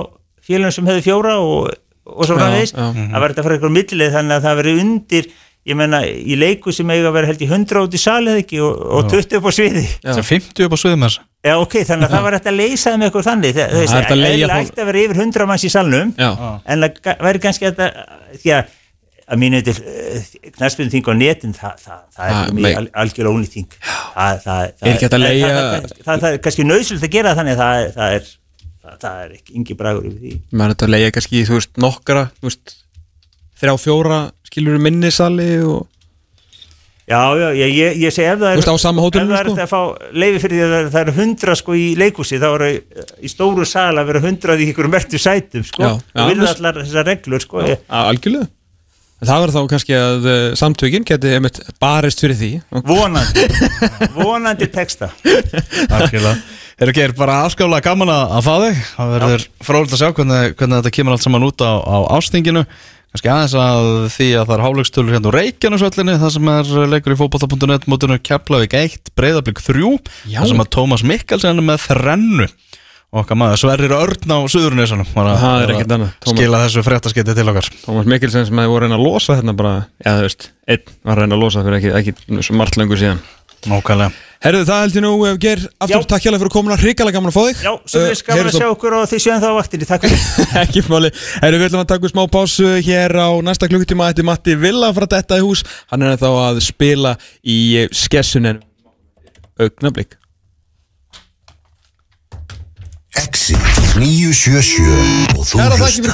Speaker 3: félagum sem hefði fjóra og, og svo
Speaker 2: Já,
Speaker 3: framvegis.
Speaker 2: já.
Speaker 3: það var þetta að fara eitthvað millið þannig að það veri undir ég menna í leiku sem eiga að vera held í 100 út í salið ekki og, og 20 upp á sviði.
Speaker 1: Sem 50 upp á sviðum þess
Speaker 3: Já, ok, þannig að það var hægt að leysa það með eitthvað þannig. Það,
Speaker 2: hægt að þá-
Speaker 3: ætti að vera yfir 100 manns í salnum
Speaker 2: Já,
Speaker 3: en það væri kannski að að mínu til knæspilin þing á netin það, það, það er mig al, algjörlega ónýting. Það, það,
Speaker 2: Er
Speaker 3: kannski nöðsult að gera þannig að það, er- það er er ekki yngi bragur yfir því.
Speaker 2: Maður er þetta að leiða kannski, þú veist, nokkra þú veist, þrjá, fjóra skilur minnisali og
Speaker 3: Já, já, ég, ég, ég segi ef það er
Speaker 2: veist, á sama hótelinu,
Speaker 3: ef það er
Speaker 2: sko?
Speaker 3: að fá leiði fyrir því að það- eru hundra sko í leikhúsi þá eru í stóru sal að vera hundrað í ykkur mertu sætum sko
Speaker 2: Já,
Speaker 3: og
Speaker 2: já,
Speaker 3: virða
Speaker 2: viss-
Speaker 3: allar þessar reglur sko ég,
Speaker 2: að algjörlega það verður þá kannski að uh, samtökin geti einmitt barist fyrir því.
Speaker 3: Vonandi. [laughs] Vonandi texta.
Speaker 1: Algjörlega. Er ekki bara afskálega gaman að, fá þig. Það verður frólægt að sjá hvernig, hvernig þetta kemur allt saman út á, á ástinginu. Kannski aðeins að því að það er hálfleikstölur hérna úr Reykjanusvöllinni Það sem er leikur í fótbolta.net mótinu Keflavík 1, Breiðablík 3
Speaker 2: Já.
Speaker 1: Það sem að Tómas Mikkelsen er með þrennu okkar maður Sverrir Örn á að-
Speaker 2: Það er ekkert annað.
Speaker 1: Skila þessu fréttaskiti til okkar.
Speaker 2: Tómas Mikkelsen sem hefði voru að reyna að losa hérna bara, já þú veist, einn var reyna að losa fyrir ekki, ekki svo margt löngu síðan.
Speaker 1: Nákvæmlega.
Speaker 2: Herðu, það held ég nú, uh, Geir, aftur
Speaker 3: Já.
Speaker 2: takk hjá fyrir komuna, hrikalega gaman að fá þig.
Speaker 3: Já, svo
Speaker 2: Uh,
Speaker 3: er skaman
Speaker 2: heyrðu
Speaker 3: að
Speaker 2: svo-
Speaker 3: sjá okkur og þið séum það á vaktinni, takk fyrir. [laughs]
Speaker 2: Ekki máli. Herru, við ætlum að taka smá pásu hér á næsta klukkutíma Þetta er Matti Villa frá þetta í hús. Hann er þá að spila í eh, skessunin Augnablík
Speaker 4: Exit 977 og þú
Speaker 2: Kæra þakki
Speaker 4: hlustar.
Speaker 2: fyrir